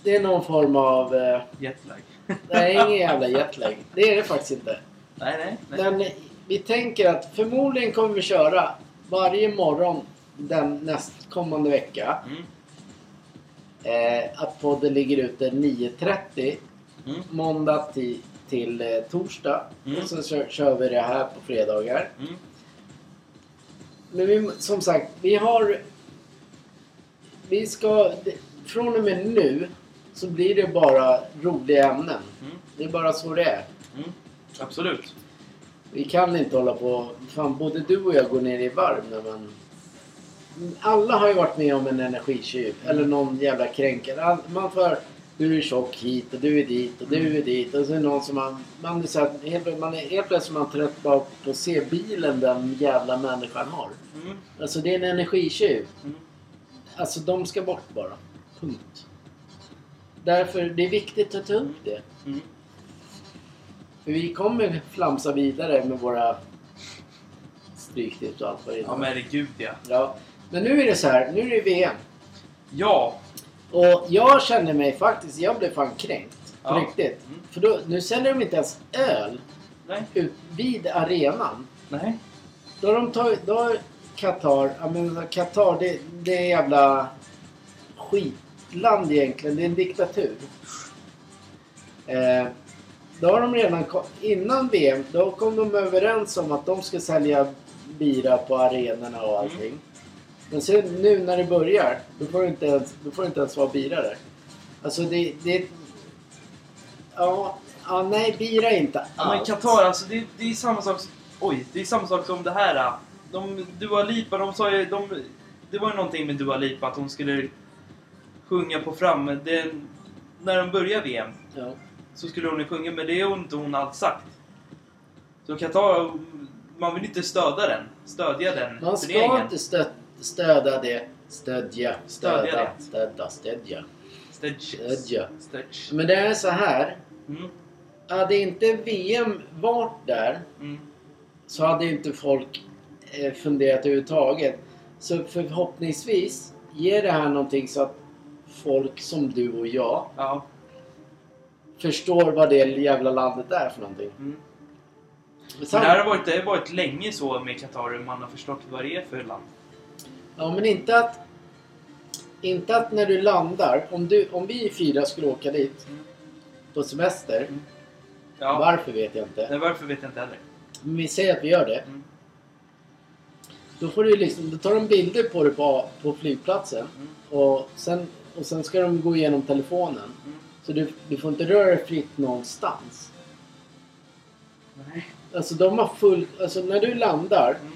Det är någon form av... Eh, Jetlag. nej, ingen jävla jetlag. Det är det faktiskt inte. Nej, nej. nej. Men vi tänker att förmodligen kommer vi köra varje morgon den nästkommande vecka. Mm. Eh, att podden ligger ute 9.30 Mm. måndag till, till eh, torsdag. Mm. Och sen kör, kör vi det här på fredagar. Mm. Men vi, som sagt, vi har... Vi ska... Från och med nu så blir det bara roliga ämnen. Mm. Det är bara så det är. Mm. Absolut. Vi kan inte hålla på... Fan, både du och jag går ner i varv när man... Alla har ju varit med om en energitjuv. Eller någon jävla kränkare. Man får... Du är tjock hit och du är dit och du är dit. Och så är det någon som man... Man är, så här, helt, man är helt plötsligt man trött bara på att se bilen den jävla människan har. Mm. Alltså det är en energitjuv. Mm. Alltså de ska bort bara. Punkt. Därför det är viktigt att ta upp det. Mm. För vi kommer flamsa vidare med våra stryktips och allt vad det Ja, är. men herregud ja. Ja. Men nu är det så här. Nu är det VM. Ja. Och jag känner mig faktiskt... Jag blev fan kränkt. På Ja. riktigt. Mm. För då, nu säljer de inte ens öl Nej. ut vid arenan. Nej. Då har de tagit... Då har Qatar... Ja men Qatar det, det är jävla skitland egentligen. Det är en diktatur. Eh, då har de redan... Innan VM, då kom de överens om att de ska sälja bira på arenorna och allting. Men sen nu när det börjar, då får du inte ens, då får inte ens vara bira där. Alltså det... det ja, ja, nej, bira är inte Ja, men allt. Qatar, alltså det, det är samma sak... Oj, det är samma sak som det här. De, Dua Lipa, de sa ju... De, det var ju någonting med Dua Lipa att hon skulle sjunga på fram... Det, när de började VM Ja. så skulle hon ju sjunga, men det har inte hon alls sagt. Så Qatar, man vill inte stödja den. Stödja den Man ska inte stö stödja det. Stödja. Stödja Stödja. Stödja. Stödja. Men det är så här. Mm, Hade inte VM varit där mm, så hade inte folk eh, funderat överhuvudtaget. Så förhoppningsvis ger det här någonting så att folk som du och jag ja. förstår vad det jävla landet är för någonting. Mm. Det här har varit, det har varit länge så med Qatar, man har förstått vad det är för land. Ja, men inte att... Inte att när du landar, om, du, om vi fyra skulle åka dit Mm. på semester. Mm. Ja. Varför vet jag inte. Nej, varför vet jag inte heller. Men vi säger att vi gör det. Mm. Då får du liksom, då tar de bilder på det på, på flygplatsen. Mm. Och sen och sen ska de gå igenom telefonen. Mm. Så du, du får inte röra dig fritt någonstans. Nej. Alltså de har full... Alltså när du landar Mm.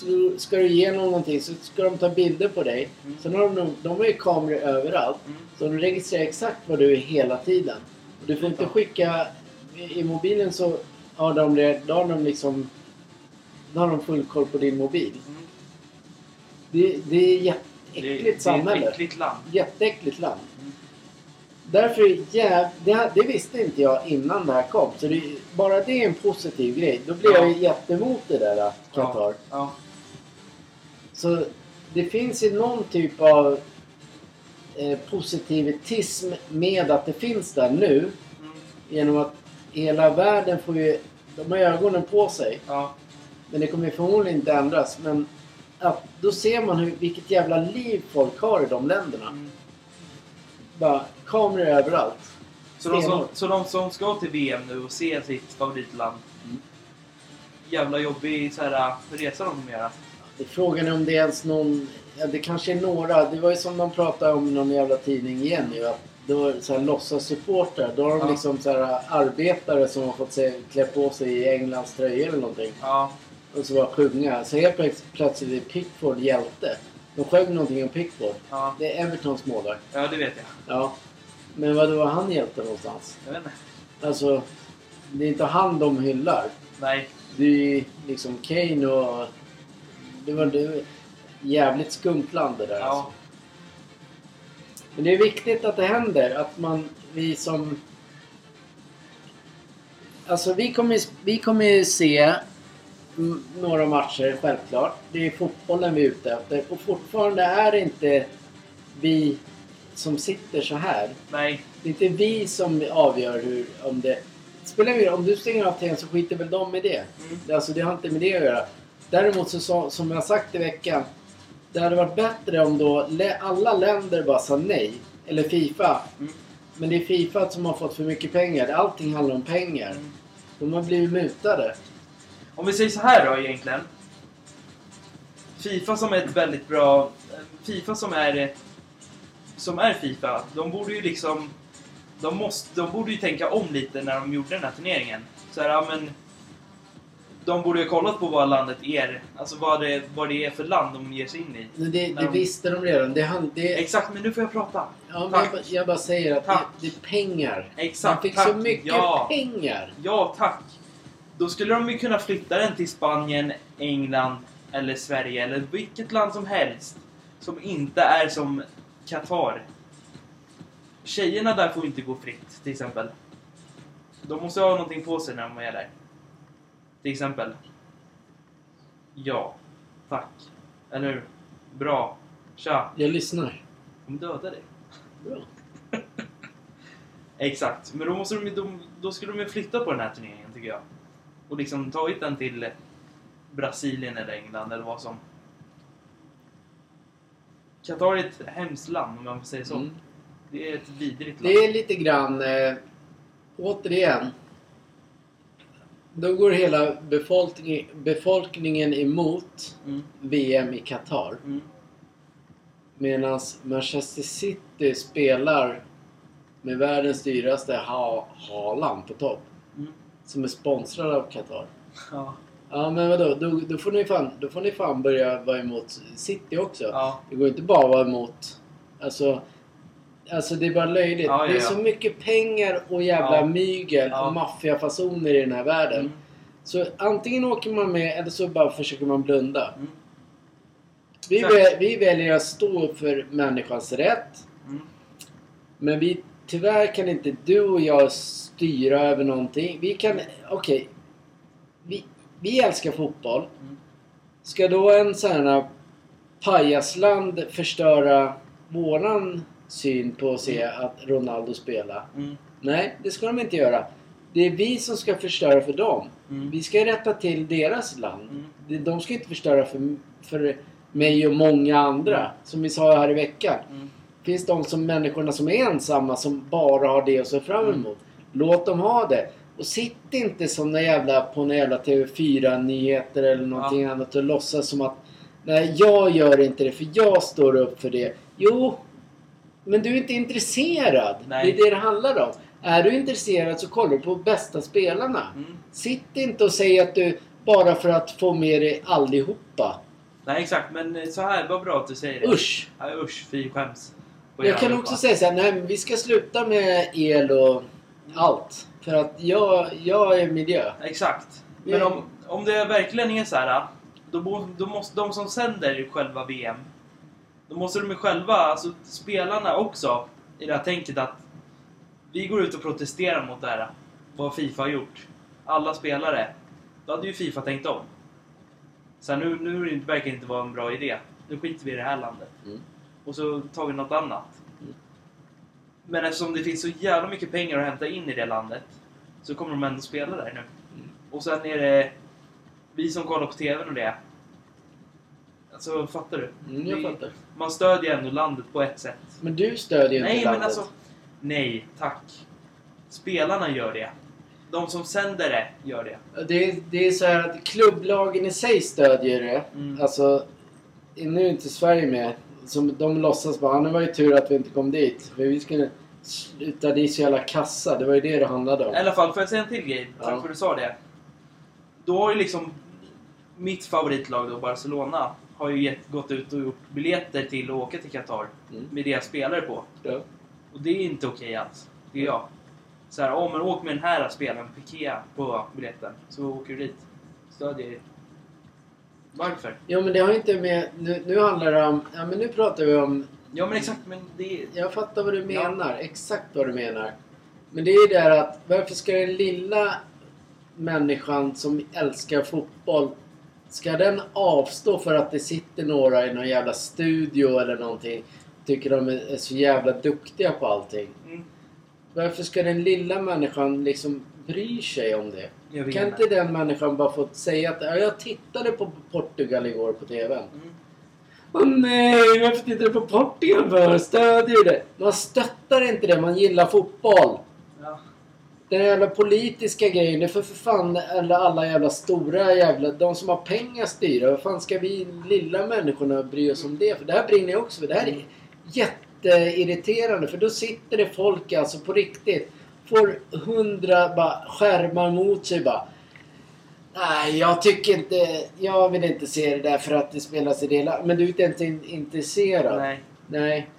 Så ska du igenom någonting så ska de ta bilder på dig. Mm. Sen har de, de har ju kameror överallt. Mm. Så de registrerar exakt vad du är hela tiden. Och du får inte skicka... I, i mobilen så har de, då har de liksom... Då har de full koll på din mobil. Mm. Det, det är Det, jätteäckligt det är ett samhälle. äckligt land. Jätteäckligt land. Mm. Därför är jäv... det, det visste inte jag innan det här kom. Så det, bara det är en positiv grej. Då blir jag ju jättemot det där Qatar. Ja. ja. Så det finns ju någon typ av eh, positivitism med att det finns där nu. Mm. Genom att hela världen får ju... De har ögonen på sig. ja. Men det kommer ju förmodligen inte ändras. Men att, då ser man hur, vilket jävla liv folk har i de länderna. Mm. Bara kameror överallt. Så, de som, så de som ska till VM nu och se sitt favoritland. Mm. Jävla jobbig så här, resa de kommer göra. Frågan är om det är ens någon... Ja, det kanske är några. Det var ju som de pratade om i någon jävla tidning igen ju. Att var så här låtsassupportrar. Då har de Ja. liksom så här arbetare som har fått se, klä på sig i Englands tröjor eller någonting. Ja. Och så bara sjunga. Så helt plöts- plötsligt är Pickford hjälte. De sjöng någonting om Pickford. Ja. Det är Evertons målvakt. ja, det vet jag. Ja. Men vad var han hjälte någonstans? Jag vet inte. Alltså, det är inte han de hyllar. Nej. Det är ju liksom Kane och... Det var det jävligt skumt land det där Ja. alltså. Men det är viktigt att det händer. Att man, vi som... Alltså vi kommer, vi kommer ju se några matcher självklart. Det är fotbollen vi är ute efter. Och fortfarande är det inte vi som sitter så här. Nej. Det är inte vi som avgör hur, om det... Spelar ingen om du stänger av TVn så skiter väl de i det. Mm. Alltså det har inte med det att göra. Däremot så sa- som jag sagt i veckan. Det hade varit bättre om då alla länder bara sa nej. Eller Fifa. Mm. Men det är Fifa som har fått för mycket pengar. Allting handlar om pengar. Mm. De har blivit mutade. Om vi säger så här då egentligen. Fifa som är ett väldigt bra... Fifa som är... Som är Fifa. De borde ju liksom... De, måste, de borde ju tänka om lite när de gjorde den här turneringen. Så här, ja men... De borde ju ha kollat på vad landet är. Alltså vad det, vad det är för land de ger sig in i. Men det, det Ja. visste de redan. Det, hand- det, Exakt, men nu får jag prata. ja, jag, bara- jag bara säger att det, Tack. det är pengar. Exakt, Man fick tack. så mycket Ja. pengar. Ja, tack. Då skulle de ju kunna flytta den till Spanien, England eller Sverige eller vilket land som helst. Som inte är som Qatar. Tjejerna där får inte gå fritt, till exempel. De måste ha någonting på sig när de är där. Till exempel. Ja. Tack. Eller hur? Bra. Tja. Jag lyssnar. De dödar dig. Bra. Exakt, men då, måste de, de, då skulle de ju flytta på den här turneringen tycker jag. Och liksom tagit den till Brasilien eller England eller vad som. Qatar är ett hemskt land om man får säga så. Mm. Det är ett vidrigt Det land. är lite grann, eh, återigen. Då går hela befolkning, befolkningen emot Mm, VM i Qatar. mm, Medan Manchester City spelar med världens dyraste ha Haaland på topp. mm. Som är sponsrad av Qatar. Ja, Ja men vadå, då, då, får ni fan, då får ni fan börja vara emot City också. ja, Det går inte bara att vara emot... Alltså, alltså det är bara löjligt. Ja, ja, Det är så mycket pengar och jävla mygel och maffiafasoner i den här världen. mm, Så antingen åker man med eller så bara försöker man blunda. mm, Vi, väl, vi väljer att stå upp för människans rätt. mm. Men vi, tyvärr kan inte du och jag styra över någonting. Vi kan... Okej. Vi, vi älskar fotboll. Mm. Ska då en sån här pajasland förstöra våran syn på att se att Ronaldo spelar? Mm, Nej, det ska de inte göra. Det är vi som ska förstöra för dem. mm, Vi ska rätta till deras land. mm. De ska inte förstöra för, för mig och många andra. Som vi sa här i veckan. Mm. finns de som människorna som är ensamma som bara har det att se fram Mm. emot. Låt dem ha det. Och sitt inte som några jävla, på några jävla TV4-nyheter eller någonting annat och låtsas som att Nej, jag gör inte det för jag står upp för det. Jo, Men du är inte intresserad. Nej. Det är det det handlar om. Är du intresserad så kollar du på bästa spelarna. Mm. Sitt inte och säg att du bara för att få med dig allihopa. Nej exakt, men eh, så här, vad bra att du säger det. Usch! Ja, usch, fy skäms. Jag kan också säga så här, nej vi ska sluta med el och allt. För att jag, jag är miljö. Exakt. Men om, om det verkligen är så här, då, då måste de som sänder själva VM, då måste de ju själva, alltså spelarna också, i det här tänket att vi går ut och protesterar mot det här, vad Fifa har gjort. Alla spelare. Då hade ju Fifa tänkt om. Så här, nu, nu verkar det inte vara en bra idé. Nu skiter vi i det här landet. Mm. Och så tar vi något annat. Mm. Men eftersom det finns så jävla mycket pengar att hämta in i det landet så kommer de ändå spela där nu. Mm. Och sen är det vi som kollar på TVn och det. Alltså, fattar du? Mm, jag fattar. Man stödjer ändå landet på ett sätt. Men du stödjer ju Nej, inte men landet. alltså... Nej, tack. Spelarna gör det. De som sänder det gör det. Det är, det är så här att klubblagen i sig stödjer det. Mm. Alltså, nu är inte Sverige med. Som de låtsas bara, "Ah, nu var ju tur att vi inte kom dit. För vi skulle sluta, det är så jävla kassa. Det var ju det det handlade om. I alla fall, får jag säga en till grej? Tack Ja. för att du sa det. Då har ju liksom mitt favoritlag då, Barcelona, har ju gett, gått ut och gjort biljetter till att åka till Qatar Mm. med deras spelare på. Ja. Och det är inte okej alls. Det är jag. Så här, oh, men åk med den här spelaren, Piqué, på biljetten. Så åker du dit. Stödjer Varför? Ja men det har inte med... Nu, nu handlar det om... Ja men nu pratar vi om... Ja men exakt, men det. Jag fattar vad du Ja. menar. Exakt vad du menar. Men det är ju det här att varför ska den lilla människan som älskar fotboll Ska den avstå för att det sitter några i någon jävla studio eller någonting? Tycker de är så jävla duktiga på allting. Mm, Varför ska den lilla människan liksom bry sig om det? Kan inte. den människan bara få säga att "Ja, jag tittade på Portugal igår på TVn. Mm. Åh nej, varför tittar du på Portugal för? Stödjer du det? Man stöttar inte det, man gillar fotboll. Den jävla politiska grejen, det är för, för fan alla jävla stora jävla... De som har pengar styra. Vad fan ska vi lilla människorna bry oss om det? För det här brinner jag också för. Det här är jätteirriterande. För då sitter det folk alltså på riktigt. Får hundra bara skärmar mot sig bara. Nej, jag tycker inte... Jag vill inte se det där för att det spelas i det Men du är inte intresserad. Nej. Nej.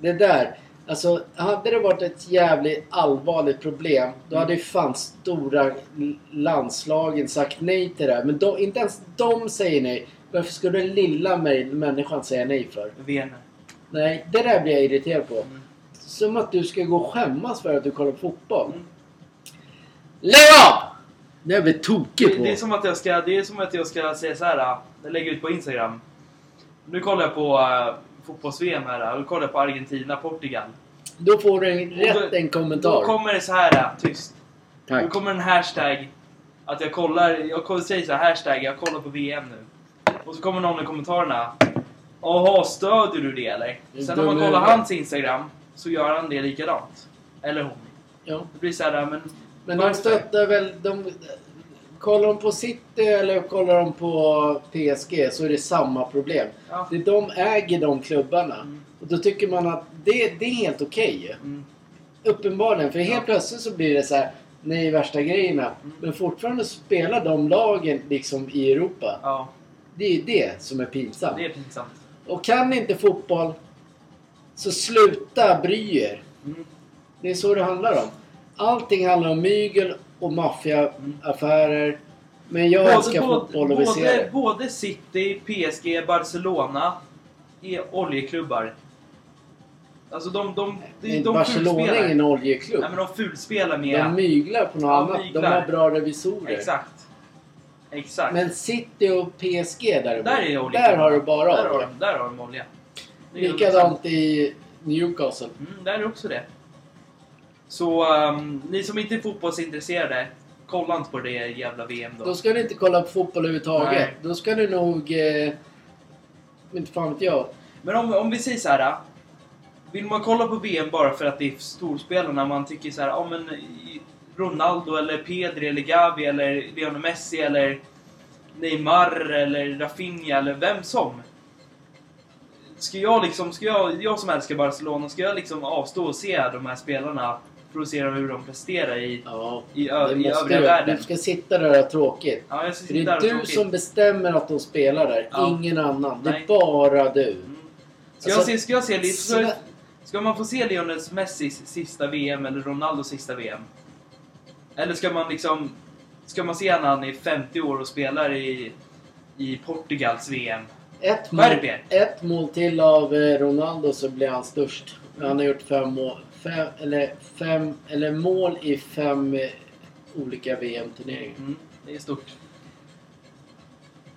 Det där. Alltså, hade det varit ett jävligt allvarligt problem då hade ju fan stora landslagen sagt nej till det här. Men de, inte ens de säger nej. Varför skulle den lilla mig- människan säga nej för? Werner. Nej, det där blir jag irriterad på. Mm. Som att du ska gå och skämmas för att du kollar på fotboll. Mm. Lägg av! Det är jag blir tokig Det, på. det, är som att jag ska, det är som att jag ska säga så här. äh, Jag lägger ut på Instagram. Nu kollar jag på uh, fotbolls-VM här. äh, Och då kollar på Argentina-Portugal. Då får du en, rätt då- en kommentar. Då kommer det så här äh, tyst. Då Tack. kommer en hashtag. Att jag kollar, jag säger så här hashtag, jag kollar på VM nu. Och så kommer någon i kommentarerna. Jaha, stödjer du det eller? Sen när man kollar hans Instagram så gör han det likadant. Eller hon. Ja. Det blir så här, men... Men de stöttar väl... De, kollar de på City eller kollar de på PSG så är det samma problem. Ja. Det, de äger de klubbarna. Mm. Och då tycker man att det, det är helt okej ju. Mm. Uppenbarligen. För helt Ja. plötsligt så blir det så här. Nej, värsta grejerna. Mm. Men fortfarande spelar de lagen liksom i Europa. Ja, Det är ju det som är pinsamt. det är pinsamt. Och kan inte fotboll så sluta bry er. Mm. Det är så det handlar om. Allting handlar om mygel och maffiaaffärer. Men jag älskar fotboll och vill se både, det. både City, PSG, Barcelona är oljeklubbar. Alltså de, de, de, de, Barcelona är ingen oljeklubb. Nej men de fulspelar med... De myglar på något Ja, annat. myglar. De har bra revisorer. Exakt. Exakt. Men City och PSG däremot. där är där har du bara där har, olja. de- där har de olja. Likadant i Newcastle. Mm, där är också det. Så um, ni som inte är fotbollsintresserade, kolla inte på det jävla VM då. Då ska du inte kolla på fotboll överhuvudtaget. Nej. Då ska du nog... Eh, inte fan vet jag. Men om, om vi säger så här. Vill man kolla på VM bara för att det är storspelarna, man tycker så här, ja men Ronaldo eller Pedri eller Gavi eller Lionel Messi eller Neymar eller Rafinha eller vem som. ska jag liksom, ska jag, jag som älskar Barcelona, ska jag liksom avstå och se de här spelarna att se hur de presterar i, Ja, i, ö, i övriga du. världen? Du ska sitta där och ha tråkigt. Ja, jag ska För det är du tråkigt. som bestämmer att de spelar där, Ja. ingen annan. Det är Nej. bara du. Mm. Ska, Alltså, jag se, ska jag se. Ska, ska man få se Lionel Messis sista VM eller Ronaldos sista VM? Eller ska man liksom... Ska man se när han är 50 år och spelar i, i Portugals VM? Ett mål, ett mål till av eh, Ronaldo så blir han störst. Han har gjort fem mål, fem, eller fem, eller mål i fem eh, olika VM-turneringar. Mm, det är stort.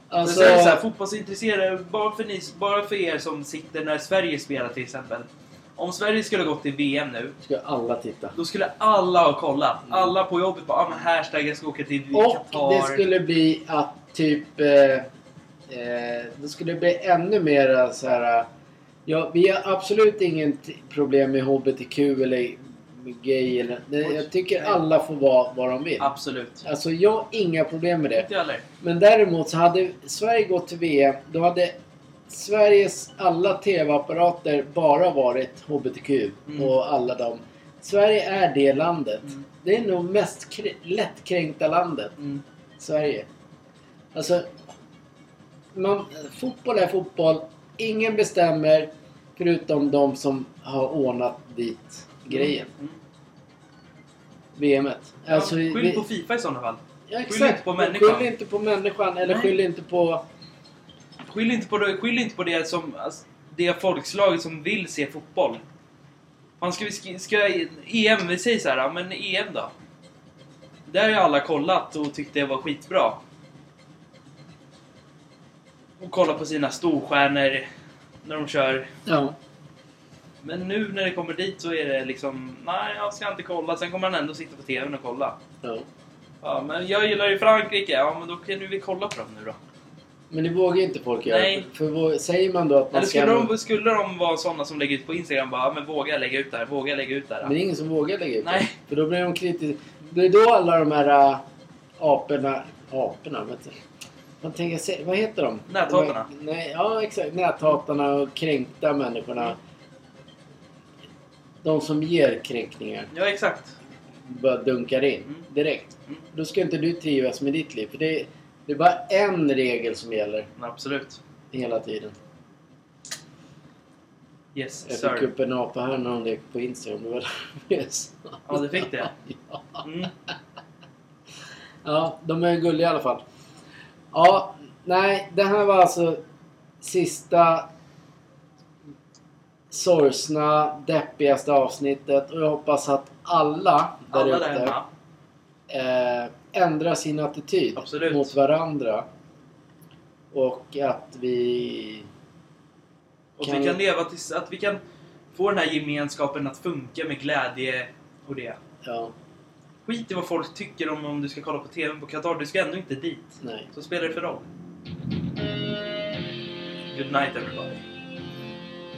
Alltså, Men så här, fotbollsintresserade, bara för, ni, bara för er som sitter när Sverige spelar till exempel. Om Sverige skulle gått till VM nu, ska alla titta. då skulle alla ha kollat. Alla på jobbet bara ah, men hashtag jag ska åka till Och Qatar. det skulle bli att typ... Eh, eh, det skulle bli ännu mer så här... Ja, vi har absolut ingen t- problem med HBTQ eller gay eller... Oj, jag tycker nej. alla får vara vad de vill. Absolut. Alltså jag har inga problem med det. Inte jag heller. Men däremot så hade Sverige gått till VM, då hade Sveriges alla TV-apparater bara varit HBTQ Mm. och alla dem. Sverige är det landet. Mm. Det är nog mest kr- lättkränkta landet. Mm. Sverige. Alltså, man, fotboll är fotboll. Ingen bestämmer förutom de som har ordnat dit grejen. Mm. VMet. Alltså, ja, skyll vi- på Fifa i sådana fall. Ja, Skyll inte på människan. Skyll inte på människan eller Nej. skyll inte på... Skyll inte på det, skyll inte på det som... Alltså, det folkslaget som vill se fotboll. Man ska, vi ska, EM, vi säger så här, men EM då? Där har ju alla kollat och tyckte det var skitbra. Och kollat på sina storstjärnor när de kör. Ja. Men nu när det kommer dit så är det liksom, nej jag ska inte kolla. Sen kommer han ändå sitta på TVn och kolla. ja. Ja, men jag gillar ju Frankrike. Ja, men då kan vi kolla på dem nu då. Men det vågar inte folk göra. Nej. För vå- säger man då att man Eller ska... skulle de, skulle de vara sådana som lägger ut på Instagram bara, men våga lägga ut där, våga lägga ut där. Men det är ingen som vågar lägga ut Nej. det. För då blir de kritiska. Det är då alla de här äh, aporna... Aporna? Vet du. Man tänker, se- vad heter de? Näthatarna. De Nej, ja, exakt. Näthatarna och kränkta människorna. De som ger kränkningar. Ja, exakt. Bara dunkar in Mm. direkt. Mm. Då ska inte du trivas med ditt liv. För det är, det är bara en regel som gäller Men absolut. hela tiden. Yes, Jag fick upp en apa här när hon lekte på Instagram. Det var sa. Ja, du fick det? Ja. Mm. Ja, de är gulliga i alla fall. Ja, nej, det här var alltså sista sorgsna, deppigaste avsnittet och jag hoppas att alla där Alla där ute hemma. eh, ändrar sin attityd Absolut. mot varandra. Och att vi... Och Kan- vi kan leva tills att vi kan få den här gemenskapen att funka med glädje och det. Ja, Skit i vad folk tycker om om du ska kolla på TV på Qatar. Du ska ändå inte dit. nej. Så spelar det för roll. Good night everybody.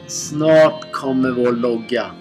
Snart kommer vår logga.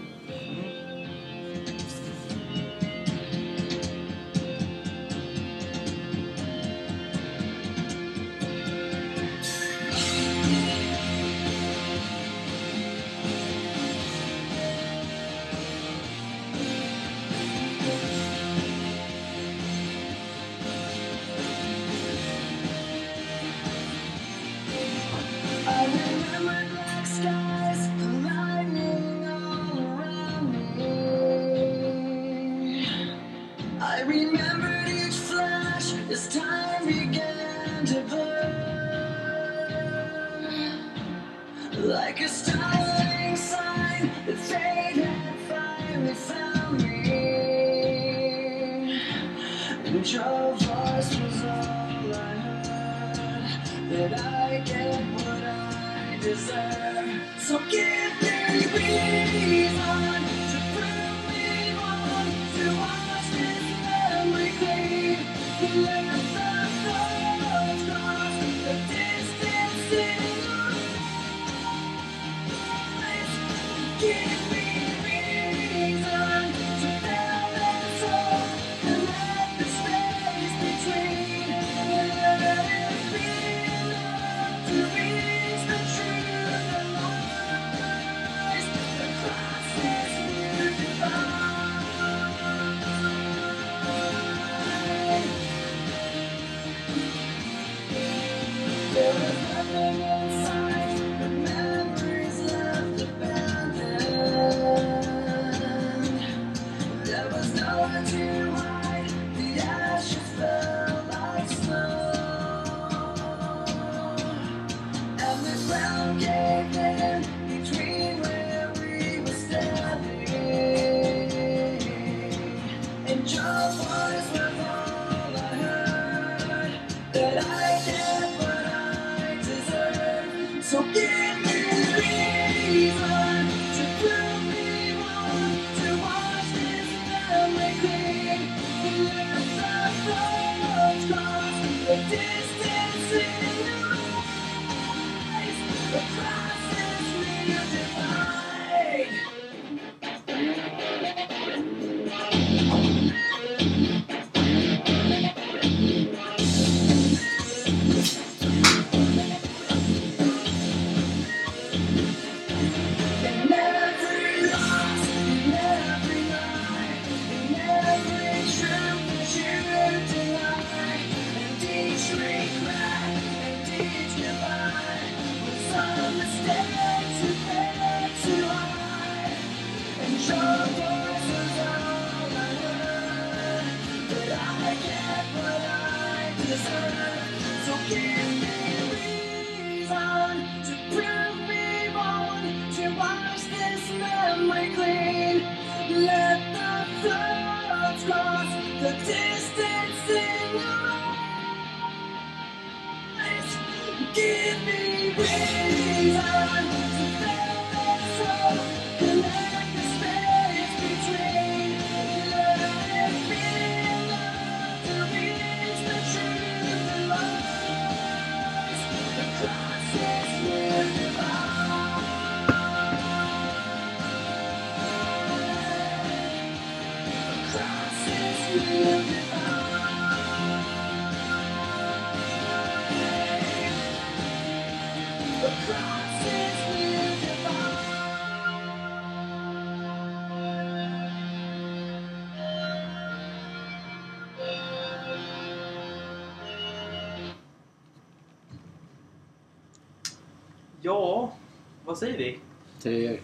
Vad säger vi? Tröjor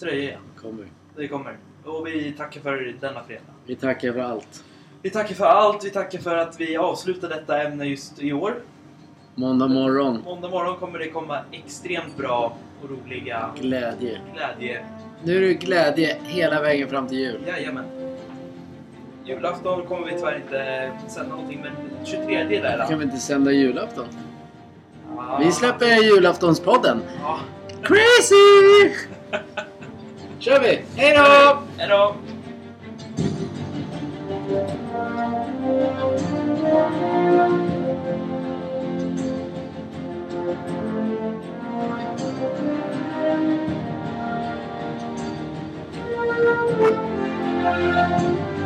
Tröja. kommer. Det kommer. Och vi tackar för denna fredag. Vi tackar för allt. Vi tackar för allt. Vi tackar för att vi avslutar detta ämne just i år. Måndag morgon. Måndag morgon kommer det komma extremt bra och roliga Glädje. glädje. Nu är det glädje hela vägen fram till jul. Jajamän. Julafton kommer vi tyvärr inte sända någonting, men 23 där. Kan vi inte sända julafton? Vi släpper julaftonspodden. Ja. Crazy! kör vi! Hej då! Hejdå! divide.